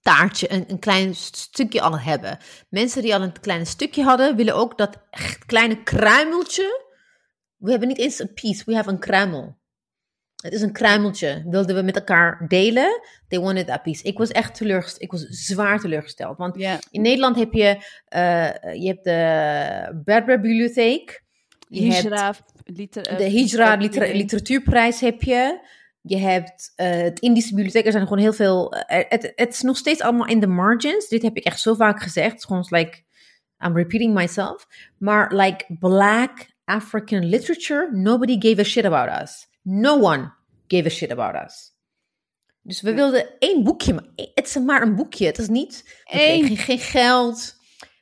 taartje, een, een klein stukje al hebben. Mensen die al een klein stukje hadden, willen ook dat kleine kruimeltje we hebben niet eens een piece, we have een kruimel. Het is een kruimeltje. Wilden we met elkaar delen. They wanted that piece. Ik was echt teleurgesteld. Ik was zwaar teleurgesteld. Want yeah. in Nederland heb je, uh, je hebt de Berber Bibliotheek. Je Hijra, hebt liter, de Hijra liter, Literatuurprijs heb je. Je hebt uh, het Indische Bibliotheek. Er zijn gewoon heel veel. Uh, het, het is nog steeds allemaal in de margins. Dit heb ik echt zo vaak gezegd. Het is gewoon like, I'm repeating myself. Maar like black African literature, nobody gave a shit about us. No one gave a shit about us. Dus we wilden één boekje. Het is maar een boekje. Het is niet. We kregen geen geld.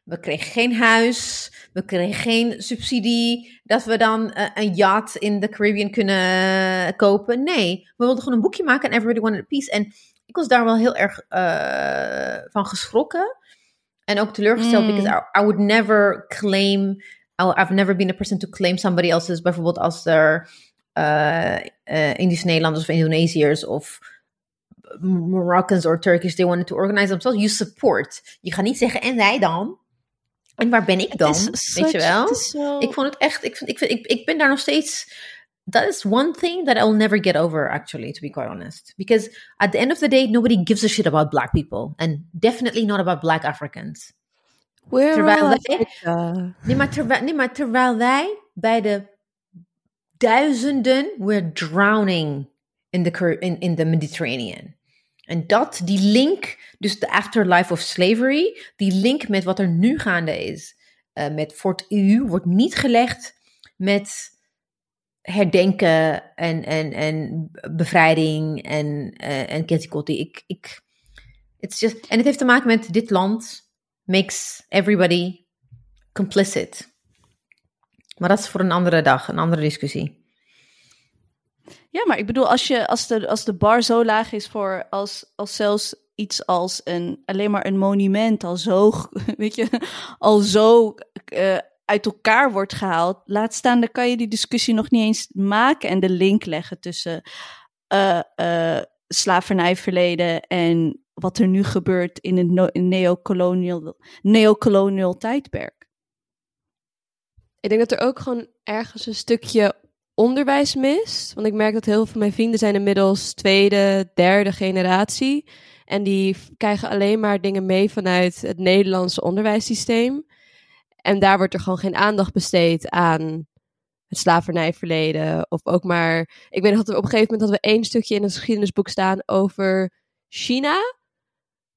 We kregen geen huis. We kregen geen subsidie. Dat we dan uh, een yacht in de Caribbean kunnen kopen. Nee, we wilden gewoon een boekje maken. En everybody wanted a piece. En ik was daar wel heel erg uh, van geschrokken. En ook teleurgesteld. Mm. Because I, I would never claim I've never been a person to claim somebody else's, bijvoorbeeld als er uh, uh, Indische Nederlanders of Indonesiërs of Moroccans or Turkish, they wanted to organize themselves. You support. Je gaat niet zeggen, en wij dan? En waar ben ik dan? Weet je wel? So... Ik vond het echt, ik, vind, ik, vind, ik, ik ben daar nog steeds. That is one thing that I'll never get over, actually, to be quite honest. Because at the end of the day, nobody gives a shit about black people. And definitely not about black Africans. Terwijl wij, Africa. nee, maar terwijl, nee, maar terwijl wij bij de duizenden, we're drowning in the, in, in the Mediterranean. En dat, die link, dus de afterlife of slavery, die link met wat er nu gaande is, uh, met Fort EU, wordt niet gelegd met herdenken en, en, en bevrijding en, uh, en. Ik, ik, it's just, en het heeft te maken met dit land makes everybody complicit. Maar dat is voor een andere dag, een andere discussie. Ja, maar ik bedoel, als, je, als, de, als de bar zo laag is voor als, als zelfs iets als een, alleen maar een monument al zo, [LAUGHS] weet je, al zo uh, uit elkaar wordt gehaald, laat staan, dan kan je die discussie nog niet eens maken en de link leggen tussen uh, uh, slavernijverleden en wat er nu gebeurt in het neocolonial, neocolonial tijdperk. Ik denk dat er ook gewoon ergens een stukje onderwijs mist. Want ik merk dat heel veel van mijn vrienden zijn inmiddels tweede, derde generatie. En die krijgen alleen maar dingen mee vanuit het Nederlandse onderwijssysteem. En daar wordt er gewoon geen aandacht besteed aan het slavernijverleden. Of ook maar. Ik weet dat we op een gegeven moment hadden we één stukje in het geschiedenisboek staan over China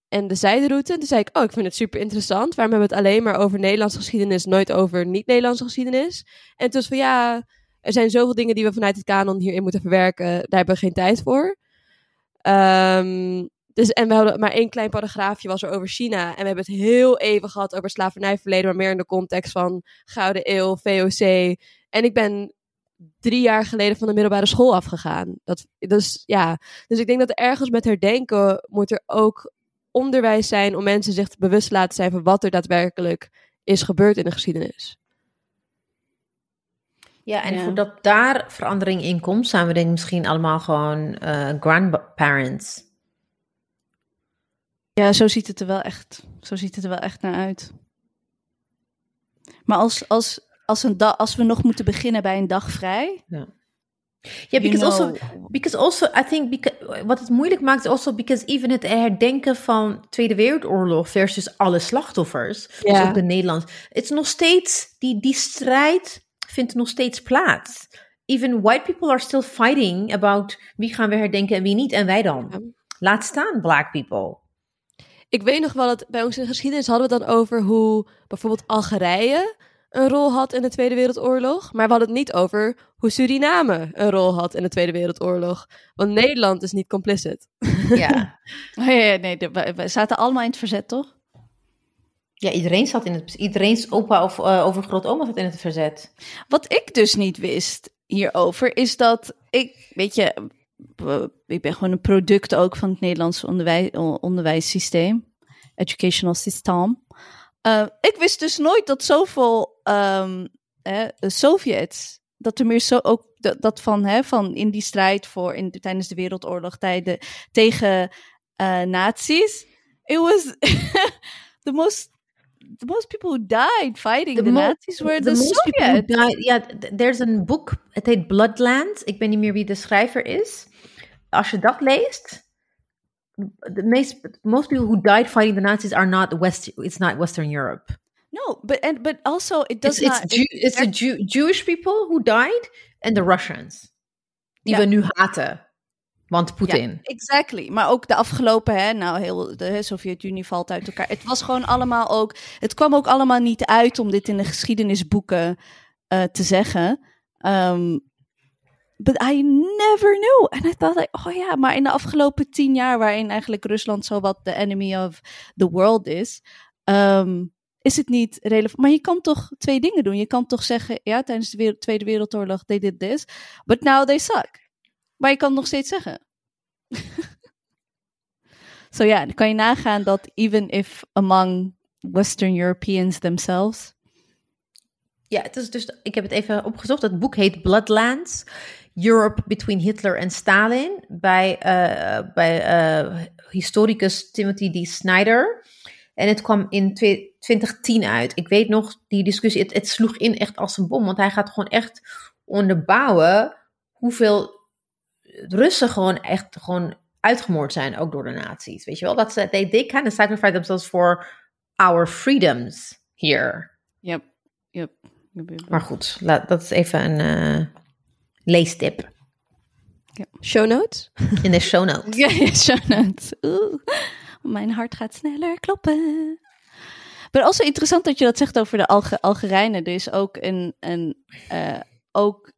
en de zijderoute. En toen zei ik, oh, ik vind het super interessant. Waarom hebben we het alleen maar over Nederlandse geschiedenis, nooit over niet-Nederlandse geschiedenis? En toen was van, ja, er zijn zoveel dingen die we vanuit het kanon hierin moeten verwerken. Daar hebben we geen tijd voor. Um, dus, en we hadden maar één klein paragraafje was er over China. En we hebben het heel even gehad over slavernijverleden, maar meer in de context van Gouden Eeuw, VOC. En ik ben drie jaar geleden van de middelbare school afgegaan. Dat, dus, ja. dus ik denk dat ergens met herdenken moet er ook onderwijs zijn om mensen zich bewust te laten zijn van wat er daadwerkelijk is gebeurd in de geschiedenis. Ja, en ja. voordat daar verandering in komt, zijn we denk ik misschien allemaal gewoon uh, grandparents. Ja, zo ziet het er wel echt, zo ziet het er wel echt naar uit. Maar als, als, als, een als we nog moeten beginnen bij een dag vrij. Ja. Yeah, because also, because also, I think, because, wat het moeilijk maakt, is also because even het herdenken van Tweede Wereldoorlog versus alle slachtoffers, Ja. dus ook de Nederlands, het is nog steeds, die, die strijd vindt nog steeds plaats. Even white people are still fighting about wie gaan we herdenken en wie niet, en wij dan. Ja. Laat staan black people. Ik weet nog wel dat bij ons in de geschiedenis hadden we het dan over hoe bijvoorbeeld Algerije een rol had in de Tweede Wereldoorlog. Maar we hadden het niet over hoe Suriname een rol had in de Tweede Wereldoorlog. Want Nederland is niet complicit. Ja. [LAUGHS] Oh, ja, ja, nee, de- we, we zaten allemaal in het verzet, toch? ja, iedereen zat in het... Iedereen's opa of eh, overgrootoma zat in het verzet. Wat ik dus niet wist hierover, is dat ik, weet je, ik ben gewoon een product ook van het Nederlandse onderwij onderwijssysteem, educational system. Eh, ik wist dus nooit dat zoveel ehm, hè, Sovjets, dat er meer zo ook dat, dat van, hè, van in die strijd voor in, tijdens de Wereldoorlog tijden, tegen eh nazi's. It was [LAUGHS] the most. The most people who died fighting the, The Nazis were the, who Soviets. Ja, th- there's een boek, het heet Bloodland. Ik weet niet meer wie de schrijver is. Als je dat leest, the meest, most people who died fighting the Nazis are not West, it's not Western Europe. No, but and but also it does It's, it's, not. Jew, it's the Jew, Jewish people who died and the Russians. Die we nu haten. Want Poetin. Ja, exactly. Maar ook de afgelopen, hè, nou, heel de Sovjet-Unie valt uit elkaar. Het was gewoon allemaal ook. Het kwam ook allemaal niet uit om dit in de geschiedenisboeken eh, te zeggen. Um, but I never knew. En I thought, like, oh ja, maar in de afgelopen tien jaar, waarin eigenlijk Rusland zowat de enemy of the world is, ehm, is het niet relevant. Maar je kan toch twee dingen doen. Je kan toch zeggen, ja, tijdens de Tweede Wereldoorlog, they did this, but now they suck. Maar je kan het nog steeds zeggen. [LAUGHS] Zo ja, dan kan je nagaan dat even if among Western Europeans themselves. Ja, het is dus, ik heb het even opgezocht. Het boek heet Bloodlands. Europe Between Hitler en Stalin. Bij, eh, bij eh, historicus Timothy D. Snyder. En het kwam in twee- 2010 uit. Ik weet nog, die discussie, het, het sloeg in echt als een bom. Want hij gaat gewoon echt onderbouwen hoeveel Russen gewoon echt gewoon uitgemoord zijn, ook door de nazi's. Weet je wel? Dat ze, they, they kind of sacrifice themselves for our freedoms here. Yep, yep. yep, yep. Maar goed, la- dat is even een eh, leestip Show notes? in de show notes. [LAUGHS] Ja, ja, show notes. Oeh, mijn hart gaat sneller kloppen. Maar also interessant dat je dat zegt over de Alge Algerijnen. Er is ook een, een eh, ook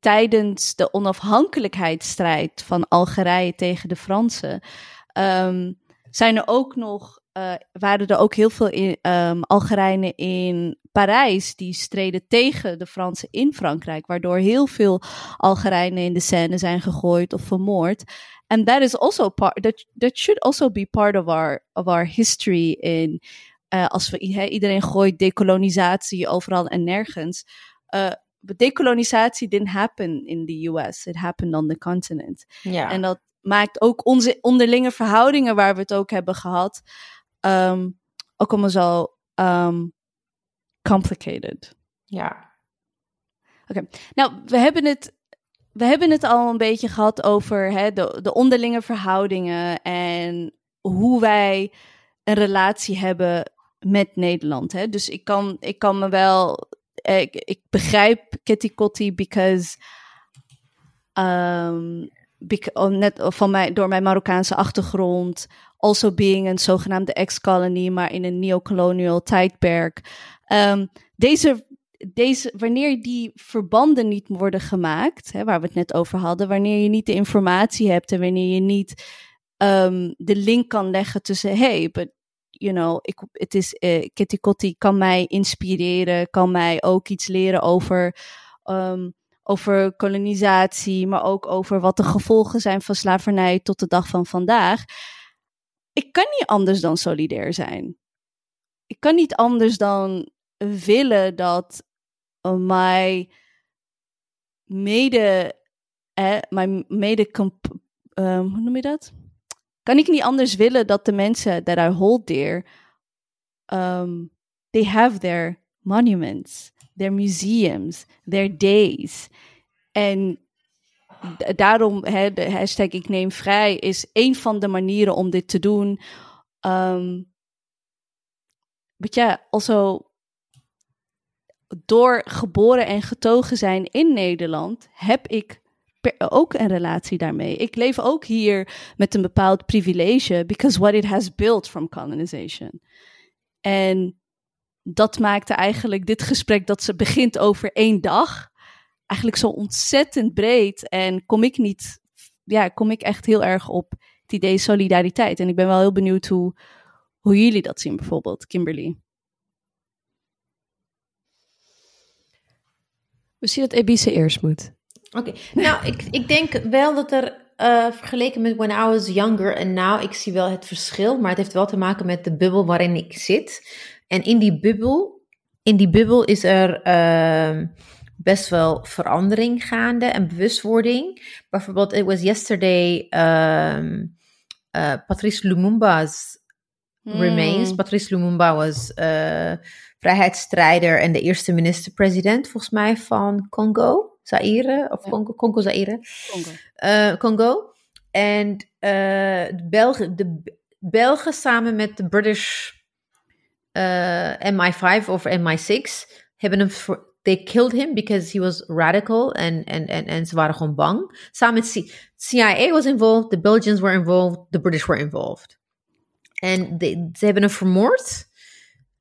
tijdens de onafhankelijkheidsstrijd van Algerije tegen de Fransen, ehm, zijn er ook nog, eh, waren er ook heel veel in, ehm, Algerijnen in Parijs die streden tegen de Fransen in Frankrijk, waardoor heel veel Algerijnen in de scène zijn gegooid of vermoord. And that is also part that that should also be part of our of our history in eh, als we iedereen gooit decolonisatie overal en nergens. Eh, but decolonisatie didn't happen in the US. It happened on the continent. Ja. En dat maakt ook onze onderlinge verhoudingen, waar we het ook hebben gehad, ehm, ook allemaal zo ehm, complicated. ja. Nou, we hebben het, we hebben het al een beetje gehad over hè, de, de onderlinge verhoudingen en hoe wij een relatie hebben met Nederland. Hè? Dus ik kan, ik kan me wel. Ik, ik begrijp Kitty Kotti because. Um, bec- oh, net van mij, door mijn Marokkaanse achtergrond. Also being een zogenaamde ex-colony, maar in een neocolonial tijdperk. Ehm, deze, deze, wanneer die verbanden niet worden gemaakt, hè, waar we het net over hadden, wanneer je niet de informatie hebt en wanneer je niet um, de link kan leggen tussen, hey, but you know, ik, het is, uh, Kitty Kotti kan mij inspireren, kan mij ook iets leren over, um, over kolonisatie, maar ook over wat de gevolgen zijn van slavernij tot de dag van vandaag. Ik kan niet anders dan solidair zijn. Ik kan niet anders dan willen dat mijn mede, eh, mijn mede, um, hoe noem je dat? Kan ik niet anders willen dat de mensen that I hold dear, um, they have their monuments, their museums, their days. En daarom, hè, de hashtag ik neem vrij is een van de manieren om dit te doen. Um, but yeah, also door geboren en getogen zijn in Nederland, heb ik ook een relatie daarmee. Ik leef ook hier met een bepaald privilege, because what it has built from colonization. En dat maakte eigenlijk dit gesprek dat ze begint over één dag, eigenlijk zo ontzettend breed. En kom ik niet, ja, kom ik echt heel erg op het idee solidariteit. En ik ben wel heel benieuwd hoe, hoe jullie dat zien, bijvoorbeeld, Kimberly. Misschien dat Ebice eerst moet. Oké, nou, ik, ik denk wel dat er eh, vergeleken met when I was younger en now, ik zie wel het verschil, maar het heeft wel te maken met de bubbel waarin ik zit. En in die bubbel, in die bubbel is er ehm, best wel verandering gaande en bewustwording. Bijvoorbeeld, it was yesterday um, uh, Patrice Lumumba's remains. Hmm. Patrice Lumumba was uh, vrijheidsstrijder en de eerste minister-president, volgens mij, van Congo. Zaire, of Ja. Congo, Congo Zaire. Congo. Eh, Congo. En eh, de, Belgen, de Belgen samen met de British eh, MI5 of MI6 hebben hem voor, they killed him because he was radical en, en, en, en ze waren gewoon bang. Samen met CIA was involved, the Belgians were involved, the British were involved. En ze hebben hem vermoord.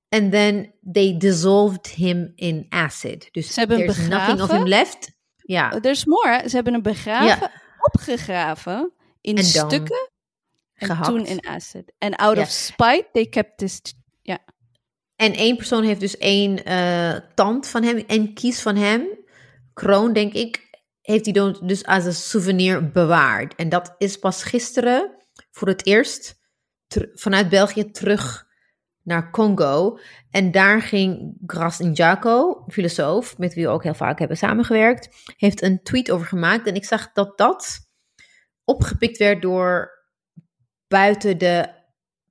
And then they dissolved him in acid. Dus Ze hebben there's nothing of begraven? him left. Ja. Er is more. Ze hebben hem begraven, opgegraven in En stukken. En gehakt. toen in acid. En out Ja. of spite, they kept this. Ja. En één persoon heeft dus één eh, tand van hem, en kies van hem, kroon denk ik, heeft hij dus als een souvenir bewaard. En dat is pas gisteren voor het eerst vanuit België terug naar Congo. En daar ging Gras Njako, filosoof, met wie we ook heel vaak hebben samengewerkt, heeft een tweet over gemaakt. En ik zag dat dat opgepikt werd door buiten de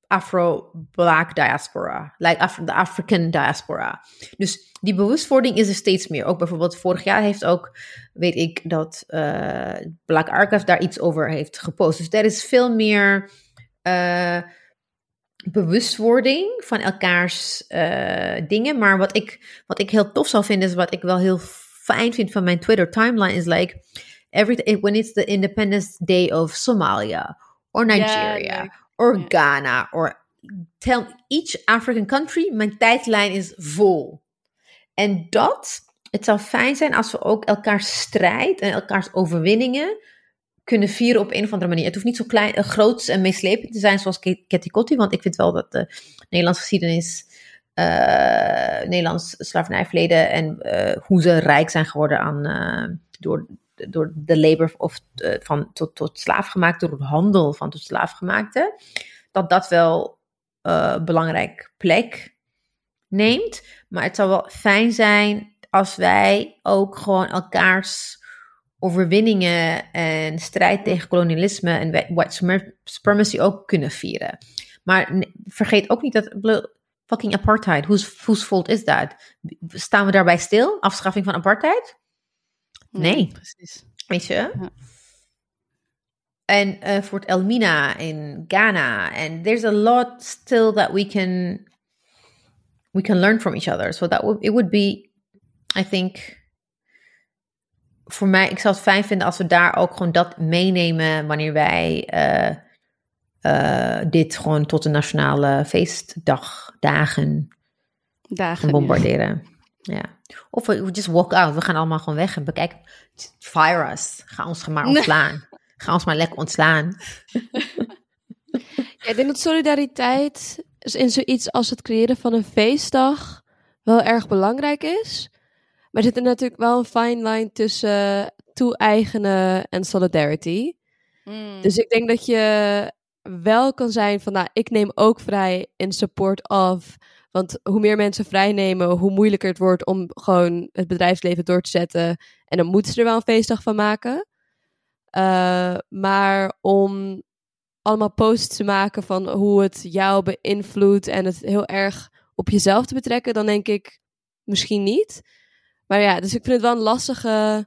Afro-Black diaspora, like Af de African diaspora. Dus die bewustwording is er steeds meer. Ook bijvoorbeeld vorig jaar heeft ook, weet ik, dat eh, Black Archive daar iets over heeft gepost. Dus er is veel meer eh, bewustwording van elkaars eh, dingen. Maar wat ik, wat ik heel tof zou vinden, is wat ik wel heel fijn vind van mijn Twitter timeline, is like, every, when it's the Independence Day of Somalia, or Nigeria, like- or. Ghana, or tell each African country, mijn tijdlijn is vol. En dat, het zou fijn zijn als we ook elkaars strijd en elkaars overwinningen kunnen vieren op een of andere manier. Het hoeft niet zo klein, uh, groots en meeslepend te zijn zoals Ke- Ketty Kotti, want ik vind wel dat de Nederlandse geschiedenis, eh Nederlands slavernijverleden en eh, hoe ze rijk zijn geworden aan, eh, door, door de labor of eh, van tot, tot slaafgemaakte, door het handel van tot slaafgemaakte, dat dat wel eh belangrijk plek neemt. Maar het zou wel fijn zijn als wij ook gewoon elkaars overwinningen en strijd tegen kolonialisme en whi- white supremacy ook kunnen vieren. Maar vergeet ook niet dat fucking apartheid, whose, whose fault is that? Staan we daarbij stil? Afschaffing van apartheid? Nee. Precies. Weet je? Ja. En eh Fort Elmina in Ghana. And there's a lot still that we can we can learn from each other. So that would it would be, I think, voor mij, ik zou het fijn vinden als we daar ook gewoon dat meenemen wanneer wij eh, eh, dit gewoon tot een nationale feestdag, dagen bombarderen. Ja. Of we, we just walk out. We gaan allemaal gewoon weg en bekijken. Fire us. Ga ons maar ontslaan. Ga ons maar lekker ontslaan. Ja, ik denk dat solidariteit in zoiets als het creëren van een feestdag wel erg belangrijk is. Maar er zit er natuurlijk wel een fine line tussen toe-eigenen en solidarity. Mm. Dus ik denk dat je wel kan zijn van, nou, ik neem ook vrij in support of. Want hoe meer mensen vrij nemen, hoe moeilijker het wordt om gewoon het bedrijfsleven door te zetten. En dan moeten ze er wel een feestdag van maken. Eh, maar om allemaal posts te maken van hoe het jou beïnvloedt en het heel erg op jezelf te betrekken, dan denk ik misschien niet. Maar ja, dus ik vind het wel een lastige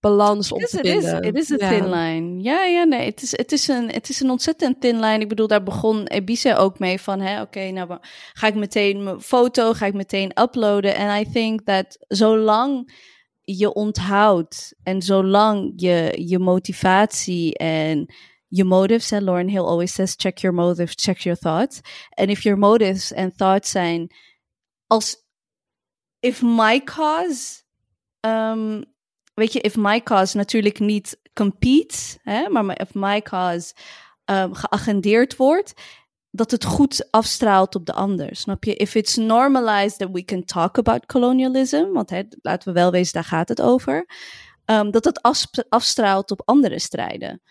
balans om te is. vinden. It is a Ja. thin line. Ja, ja, nee. Het is, het, is een, het is een ontzettend thin line. Ik bedoel, daar begon Ebice ook mee van, hè, oké, nou ga ik meteen mijn foto, ga ik meteen uploaden. En I think that zolang je onthoudt en zolang je je motivatie en je motives, and Lauren Hill always says, check your motives, check your thoughts. And if your motives and thoughts zijn als if my cause, um, weet je, if my cause natuurlijk niet compete, hè, maar if my cause um, geagendeerd wordt, dat het goed afstraalt op de ander. Snap je? If it's normalized that we can talk about colonialism, want hè, laten we wel wezen, daar gaat het over. Um, dat het afstraalt op andere strijden.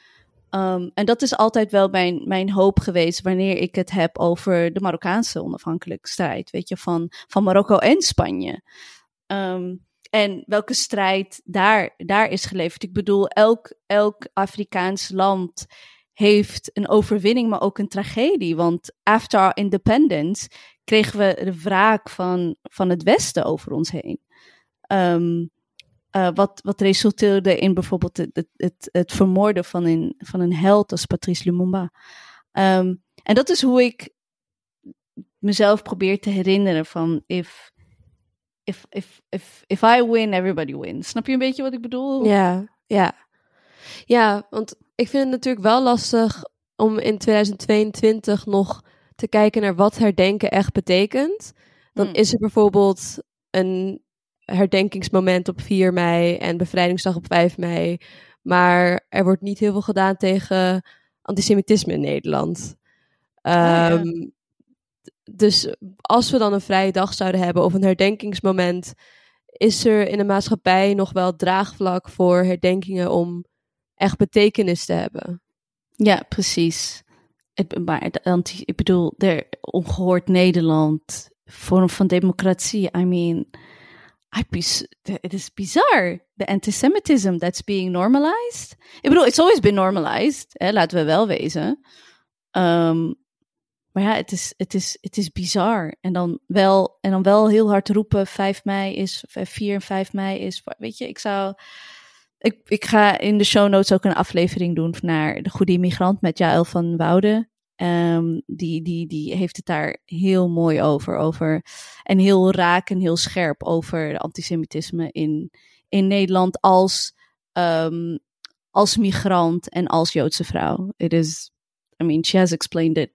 Um, en dat is altijd wel mijn, mijn hoop geweest wanneer ik het heb over de Marokkaanse onafhankelijke strijd. Weet je, van, van Marokko en Spanje. Um, en welke strijd daar, daar is geleverd. Ik bedoel, elk, elk Afrikaans land heeft een overwinning, maar ook een tragedie. Want after our independence kregen we de wraak van, van het Westen over ons heen. Um, uh, wat, wat resulteerde in bijvoorbeeld het, het, het, vermoorden van een, van een held als Patrice Lumumba. Um, en dat is hoe ik mezelf probeer te herinneren van if, if, if, if, if I win, everybody wins. Snap je een beetje wat ik bedoel? Ja, ja. Ja, want ik vind het natuurlijk wel lastig om in 2022 nog te kijken naar wat herdenken echt betekent. Dan hmm. is er bijvoorbeeld een herdenkingsmoment op 4 mei en bevrijdingsdag op 5 mei. Maar er wordt niet heel veel gedaan tegen antisemitisme in Nederland. Oh, um, Dus als we dan een vrije dag zouden hebben of een herdenkingsmoment, is er in de maatschappij nog wel draagvlak voor herdenkingen om echt betekenis te hebben. Ja, precies. Maar anti, ik bedoel, er, ongehoord Nederland, vorm van democratie. I mean, it is bizar. The antisemitism that's being normalized. Ik bedoel, it's always been normalized. Hè, laten we wel wezen. Um, maar ja, het is, het, is, het is bizar. En dan, wel, en dan wel heel hard roepen: 5 mei is, 4 en 5 mei is. Weet je, ik zou. Ik, ik ga in de show notes ook een aflevering doen naar De Goede Immigrant met Jaël van Wouden. Um, die, die, die heeft het daar heel mooi over, over. En heel raak en heel scherp over antisemitisme in, in Nederland als, um, als migrant en als Joodse vrouw. It is, I mean, she has explained it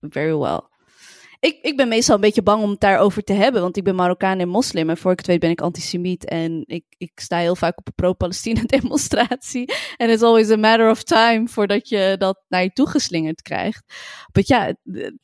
very well ik, ik ben meestal een beetje bang om het daarover te hebben, want ik ben Marokkaan en moslim. En voor ik het weet ben ik antisemiet. En ik, ik sta heel vaak op een pro-Palestina-demonstratie. [LAUGHS] En it's always a matter of time voordat je dat naar je toe geslingerd krijgt. But ja,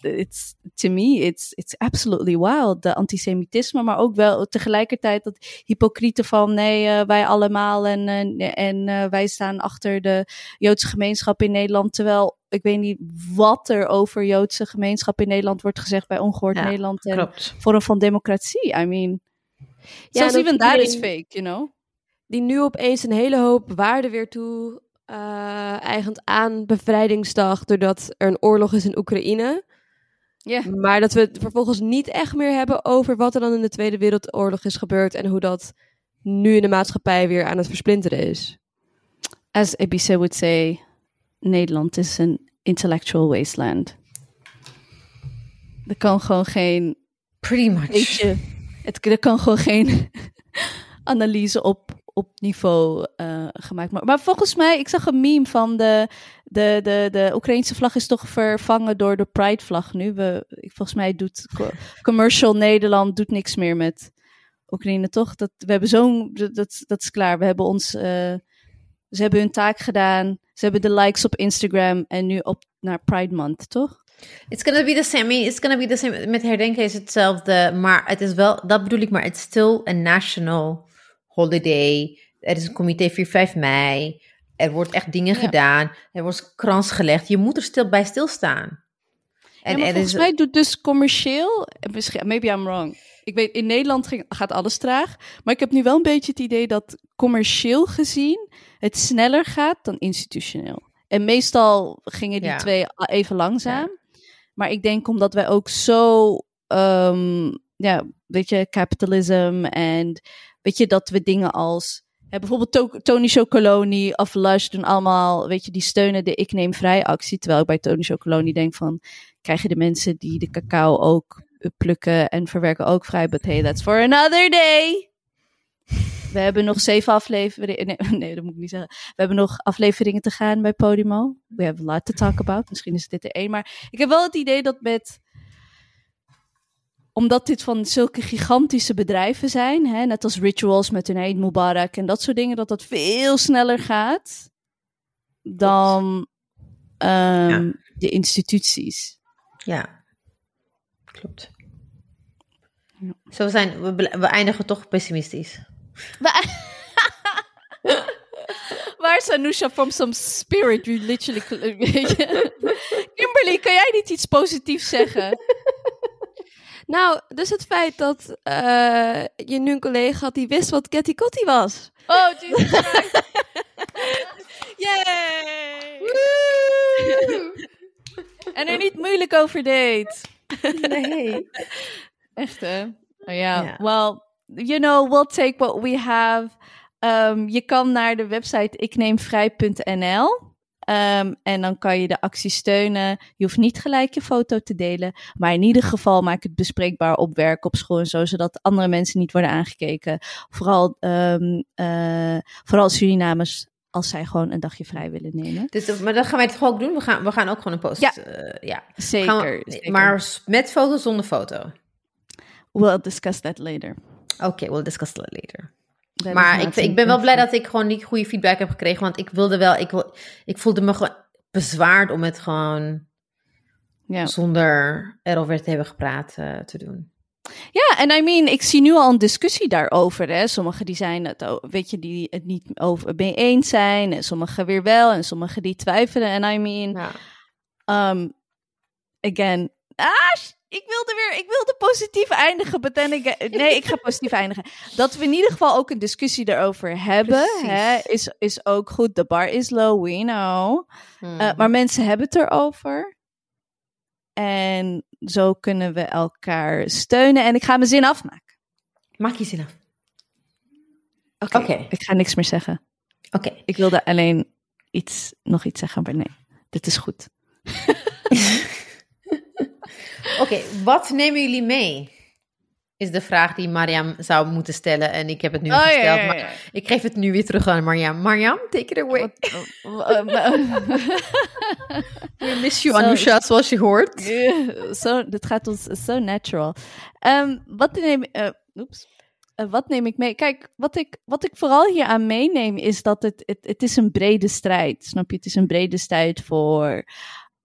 it's, to me, it's, it's absolutely wild. De antisemitisme, maar ook wel tegelijkertijd dat hypocriete van nee, uh, wij allemaal en, uh, en uh, wij staan achter de Joodse gemeenschap in Nederland. Terwijl ik weet niet wat er over Joodse gemeenschap in Nederland wordt gezegd bij Ongehoord Nederland en klopt. vorm van democratie. I mean, ja, zelfs even daar is fake, you know. Die nu opeens een hele hoop waarde weer toe uh, eigent aan bevrijdingsdag, doordat er een oorlog is in Oekraïne. Yeah. Maar dat we het vervolgens niet echt meer hebben over wat er dan in de Tweede Wereldoorlog is gebeurd en hoe dat nu in de maatschappij weer aan het versplinteren is. As Ebise would say, Nederland is een intellectual wasteland. Er kan gewoon geen. Pretty much. Je, het, er kan gewoon geen [LAUGHS] analyse op, op niveau uh, gemaakt worden. Maar volgens mij, ik zag een meme van de, de, de, de Oekraïnse vlag is toch vervangen door de Pride-vlag nu. We, volgens mij doet Commercial Nederland doet niks meer met Oekraïne, toch? Dat, we hebben zo'n. Dat, dat is klaar. We hebben ons. Uh, ze hebben hun taak gedaan. Ze hebben de likes op Instagram en nu op naar Pride Month, toch? It's gonna be the same. It's gonna be the same. Met herdenken is hetzelfde, maar het is wel, dat bedoel ik, maar het is still a national holiday. Er is een comité 4, 5 mei. Er wordt echt dingen gedaan. Er wordt krans gelegd. Je moet er stil bij stilstaan. En ja, volgens is... mij doet dus commercieel, maybe I'm wrong. Ik weet, in Nederland ging, gaat alles traag. Maar ik heb nu wel een beetje het idee dat commercieel gezien het sneller gaat dan institutioneel. En meestal gingen die twee even langzaam. Maar ik denk omdat wij ook zo, um, ja, weet je, capitalism en weet je, dat we dingen als, ja, bijvoorbeeld Tony Chocoloni of Lush doen allemaal, weet je, die steunen de Ik Neem Vrij actie. Terwijl ik bij Tony Chocoloni denk van, krijgen de mensen die de cacao ook plukken en verwerken ook vrij? But hey, that's for another day. We hebben nog zeven afleveringen. Nee, [LAUGHS] nee, dat moet ik niet zeggen. We hebben nog afleveringen te gaan bij Podimo. We have a lot to talk about. Misschien is dit er één. Maar ik heb wel het idee dat met. Omdat dit van zulke gigantische bedrijven zijn. Hè, net als rituals met hun Eid Mubarak en dat soort dingen. Dat dat veel sneller gaat. Dan ehm, de instituties. Ja, klopt. Ja. Zo we zijn, we, we eindigen toch pessimistisch. [LAUGHS] Waar is Anusha from some spirit? You literally... [LAUGHS] Kimberly, kan jij niet iets positiefs zeggen? [LAUGHS] Nou, dus het feit dat eh, je nu een collega had die wist wat Catty Kotti was. Oh, Jesus Christ. Yay! En er niet moeilijk over deed. Nee. [LAUGHS] Echt, hè? Oh ja, Ja. well, you know, we'll take what we have. Um, je kan naar de website ikneemvrij.nl. Um, en dan kan je de actie steunen. Je hoeft niet gelijk je foto te delen. Maar in ieder geval maak het bespreekbaar op werk, op school en zo. Zodat andere mensen niet worden aangekeken. Vooral, um, uh, vooral Surinamers, als zij gewoon een dagje vrij willen nemen. Dus, maar dat gaan wij toch ook doen? We gaan, we gaan ook gewoon een post. Ja. eh, ja. Zeker. Gaan we- zeker. Maar met foto, zonder foto. We'll discuss that later. Oké, we'll discuss that later. Maar ik, ik ben wel blij dat ik gewoon die goede feedback heb gekregen. Want ik wilde wel, ik, wil, ik voelde me gewoon bezwaard om het gewoon Ja. zonder erover te hebben gepraat eh, te doen. Ja, en I mean, ik zie nu al een discussie daarover. Hè. Sommigen die zijn het, weet je, die het niet over mee eens zijn. En sommigen weer wel. En sommigen die twijfelen. En I mean, Ja. um, again, ah, ik wilde weer, ik wilde positief eindigen. But nee, ik ga positief [LAUGHS] eindigen. Dat we in ieder geval ook een discussie erover hebben, hè, is, is ook goed. The bar is low, we know. Hmm. Uh, maar mensen hebben het erover. En zo kunnen we elkaar steunen. En ik ga mijn zin afmaken. Maak je zin af. Oké. Ik ga niks meer zeggen. Oké. Ik wilde alleen iets, nog iets zeggen, maar nee. Dit is goed. [LAUGHS] Oké, wat nemen jullie mee? Is de vraag die Mariam zou moeten stellen. En ik heb het nu Oh, gesteld. Maar ik geef het nu weer terug aan Mariam. Mariam, take it away. Wat- eh, eh, [LAUGHS] We miss you, Anusha, zoals je hoort. eh, Zo, dit gaat ons zo natural. Ehm, wat, neem, eh, oeps. Eh, wat neem ik mee? Kijk, wat ik, wat ik vooral hier aan meeneem is dat het, het, het is een brede strijd. Snap je? Het is een brede strijd voor.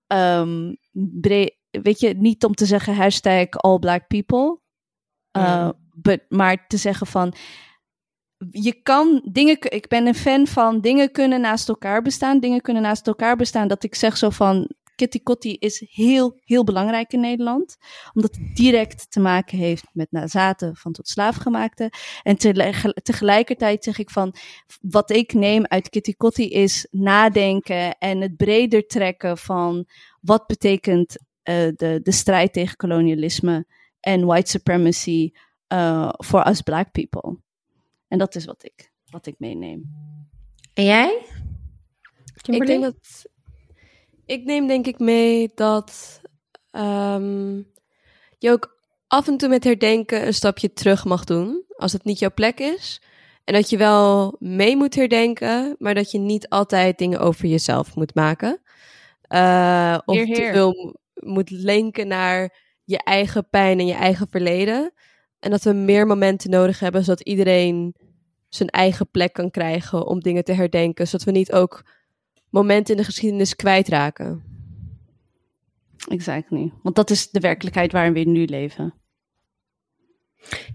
ehm, bre- weet je, niet om te zeggen hashtag all black people. Uh, but, maar te zeggen van. Je kan dingen. Ik ben een fan van dingen kunnen naast elkaar bestaan. Dingen kunnen naast elkaar bestaan. Dat ik zeg zo van. Kitty Kotti is heel, heel belangrijk in Nederland. Omdat het direct te maken heeft met nazaten van tot slaafgemaakte. En tegelijkertijd zeg ik van. Wat ik neem uit Kitty Kotti is nadenken. En het breder trekken van. Wat betekent uh, de, de strijd tegen kolonialisme en white supremacy uh, voor us black people. En dat is wat ik, wat ik meeneem. En jij? Ik denk dat. Ik neem denk ik mee dat um, je ook af en toe met herdenken een stapje terug mag doen. Als het niet jouw plek is. En dat je wel mee moet herdenken, maar dat je niet altijd dingen over jezelf moet maken. Uh, of Heer, heer. te veel moet linken naar je eigen pijn en je eigen verleden. En dat we meer momenten nodig hebben, zodat iedereen zijn eigen plek kan krijgen om dingen te herdenken. Zodat we niet ook momenten in de geschiedenis kwijtraken. Exactly. Want dat is de werkelijkheid waarin we nu leven.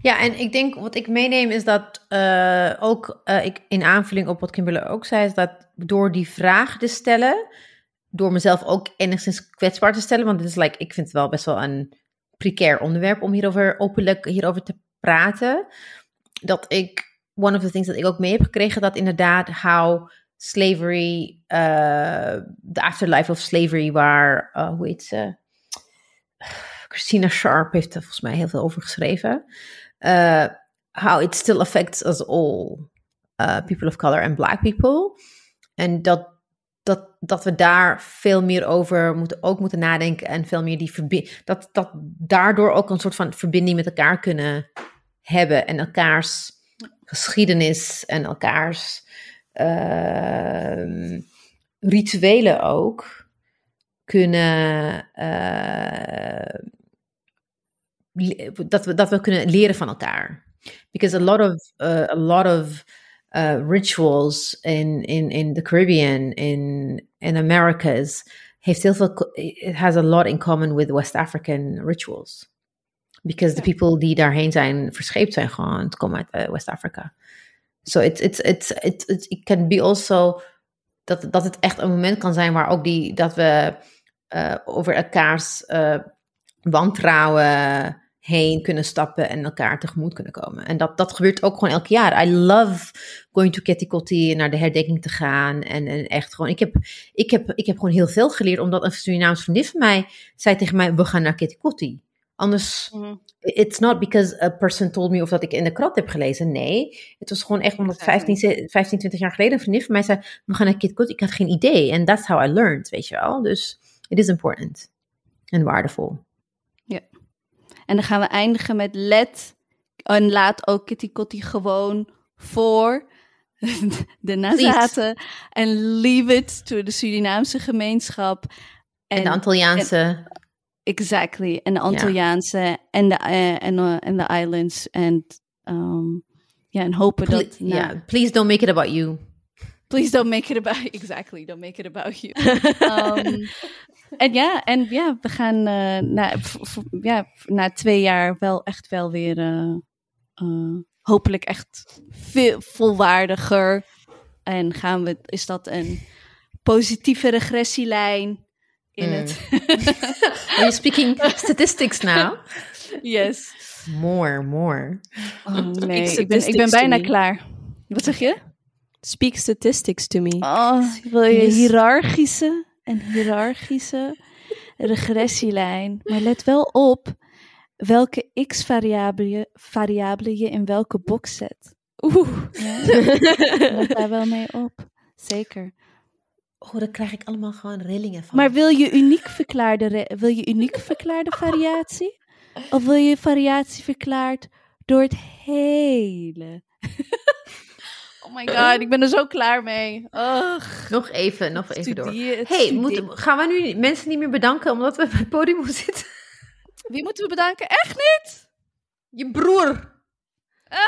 Ja, en ik denk wat ik meeneem is dat uh, ook uh, ik, in aanvulling op wat Kimberly ook zei, is dat door die vraag te stellen, door mezelf ook enigszins kwetsbaar te stellen, want het is like, ik vind het wel best wel een precair onderwerp om hierover openlijk hierover te praten, dat ik, one of the things dat ik ook mee heb gekregen, dat inderdaad how slavery, uh, the afterlife of slavery, waar, uh, hoe heet ze? Christina Sharp heeft er volgens mij heel veel over geschreven. Uh, how it still affects us all, people of color and black people. En dat, dat, dat we daar veel meer over moeten, ook moeten nadenken en veel meer die verbinding, dat, dat daardoor ook een soort van verbinding met elkaar kunnen hebben en elkaars geschiedenis en elkaars ehm, rituelen ook kunnen. eh, le- dat, we, dat we kunnen leren van elkaar. Because a lot of, uh, a lot of uh, rituals in, in, in the Caribbean, in, in Americas, it has a lot in common with West African rituals. Because the people die daarheen zijn verscheept zijn gewoon, het komen uit uh, West Africa. So it's, it's, it's, it's, it's, it can be also, dat, dat het echt een moment kan zijn waar ook die, dat we uh, over elkaars uh, wantrouwen heen kunnen stappen en elkaar tegemoet kunnen komen. En dat, dat gebeurt ook gewoon elk jaar. I love going to Kettikoti, naar de herdenking te gaan. En, en echt gewoon, ik heb, ik, heb, ik heb gewoon heel veel geleerd, omdat een Surinaamse vriendin van mij zei tegen mij, we gaan naar Kettikoti. Anders, mm. it's not because a person told me of dat ik in de krant heb gelezen. Nee, het was gewoon echt omdat 15, 15 20 jaar geleden een vriendin van mij zei, we gaan naar Kettikoti. Ik had geen idee. En that's how I learned, weet je wel. Dus it is important en waardevol. En dan gaan we eindigen met let en laat ook Kitty Kotti gewoon voor [LAUGHS] de nazaten. En leave it to de Surinaamse gemeenschap. En, en de Antilliaanse. En, exactly. En de Antilliaanse en, de, uh, en, en de islands. En, um, ja, en hopen Ple dat... Ja, yeah. please don't make it about you. Please don't make it about... [LAUGHS] Exactly, don't make it about you. um, en ja, en ja, we gaan uh, na, ja, na twee jaar wel echt wel weer uh, uh, hopelijk echt veel volwaardiger. En gaan we, is dat een positieve regressielijn in mm. het. [LAUGHS] Are you speaking statistics now? [LAUGHS] Yes. More, more. Oh, nee, ik ben, ik ben bijna klaar. Wat zeg je? Speak statistics to me. Oh, wil je yes. hiërarchische een hiërarchische regressielijn. Maar let wel op welke x-variabele variabele je in welke box zet. Oeh. Ja, [LAUGHS] let daar wel mee op. Zeker. Oh, dan krijg ik allemaal gewoon rillingen van. Maar wil je uniek verklaarde, wil je uniek verklaarde variatie? Of wil je variatie verklaard door het hele? Oh my god, ik ben er zo klaar mee. Ugh. Nog even, nog even door. Hey, moet, gaan we nu mensen niet meer bedanken omdat we bij het podium zitten? Wie moeten we bedanken? Echt niet? Je broer. Ah,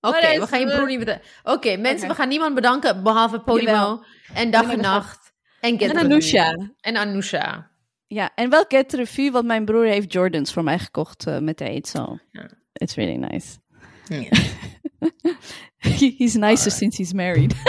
Oké, we gaan je broer niet bedanken. Oké, mensen, we gaan niemand bedanken behalve Podimo Jawel. en Dag en. Nacht en En. En Anousha. Ja, en wel Get Review, want mijn broer heeft Jordans voor mij gekocht uh, met de Ja. it's really nice. Ja. [LAUGHS] He- he's nicer since he's married. [LAUGHS]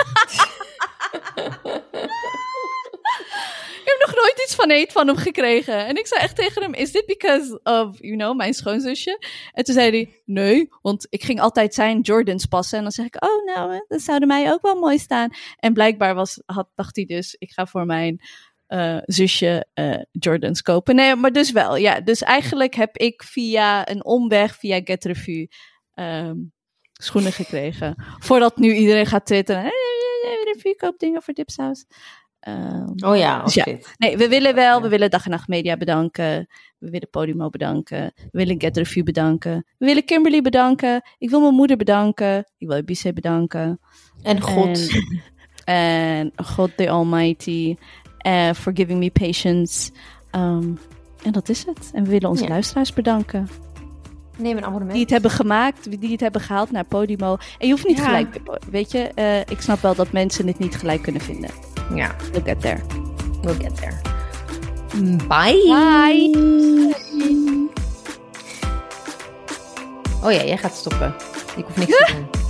ik heb nog nooit iets van eet van hem gekregen. En ik zei echt tegen hem, is dit because of, you know, mijn schoonzusje? En toen zei hij, nee, want ik ging altijd zijn Jordans passen. En dan zeg ik, oh nou, dat zouden mij ook wel mooi staan. En blijkbaar was, had, dacht hij dus, ik ga voor mijn eh, zusje eh, Jordans kopen. Nee, maar dus wel, ja. Dus eigenlijk heb ik via een omweg, via Get Review, ehm, schoenen gekregen. Voordat nu iedereen gaat twitteren. Hey, review koopt dingen voor Dipsaus. Ehm, Oh ja, Dus ja. nee, we willen wel. We willen Dag en Nacht Media bedanken. We willen Podimo bedanken. We willen Get Review bedanken. We willen Kimberly bedanken. Ik wil mijn moeder bedanken. Ik wil Ibice bedanken. En God. En, en God the Almighty. eh, for giving me patience. Ehm, en dat is het. En we willen onze Ja. luisteraars bedanken. Neem een abonnement. Die het hebben gemaakt, die het hebben gehaald naar Podimo. En je hoeft niet Ja. gelijk, weet je, eh, ik snap wel dat mensen het niet gelijk kunnen vinden. Ja, We'll get there. we'll get there. Bye. Bye. Oh ja, jij gaat stoppen. Ik hoef niks te [LAUGHS] doen.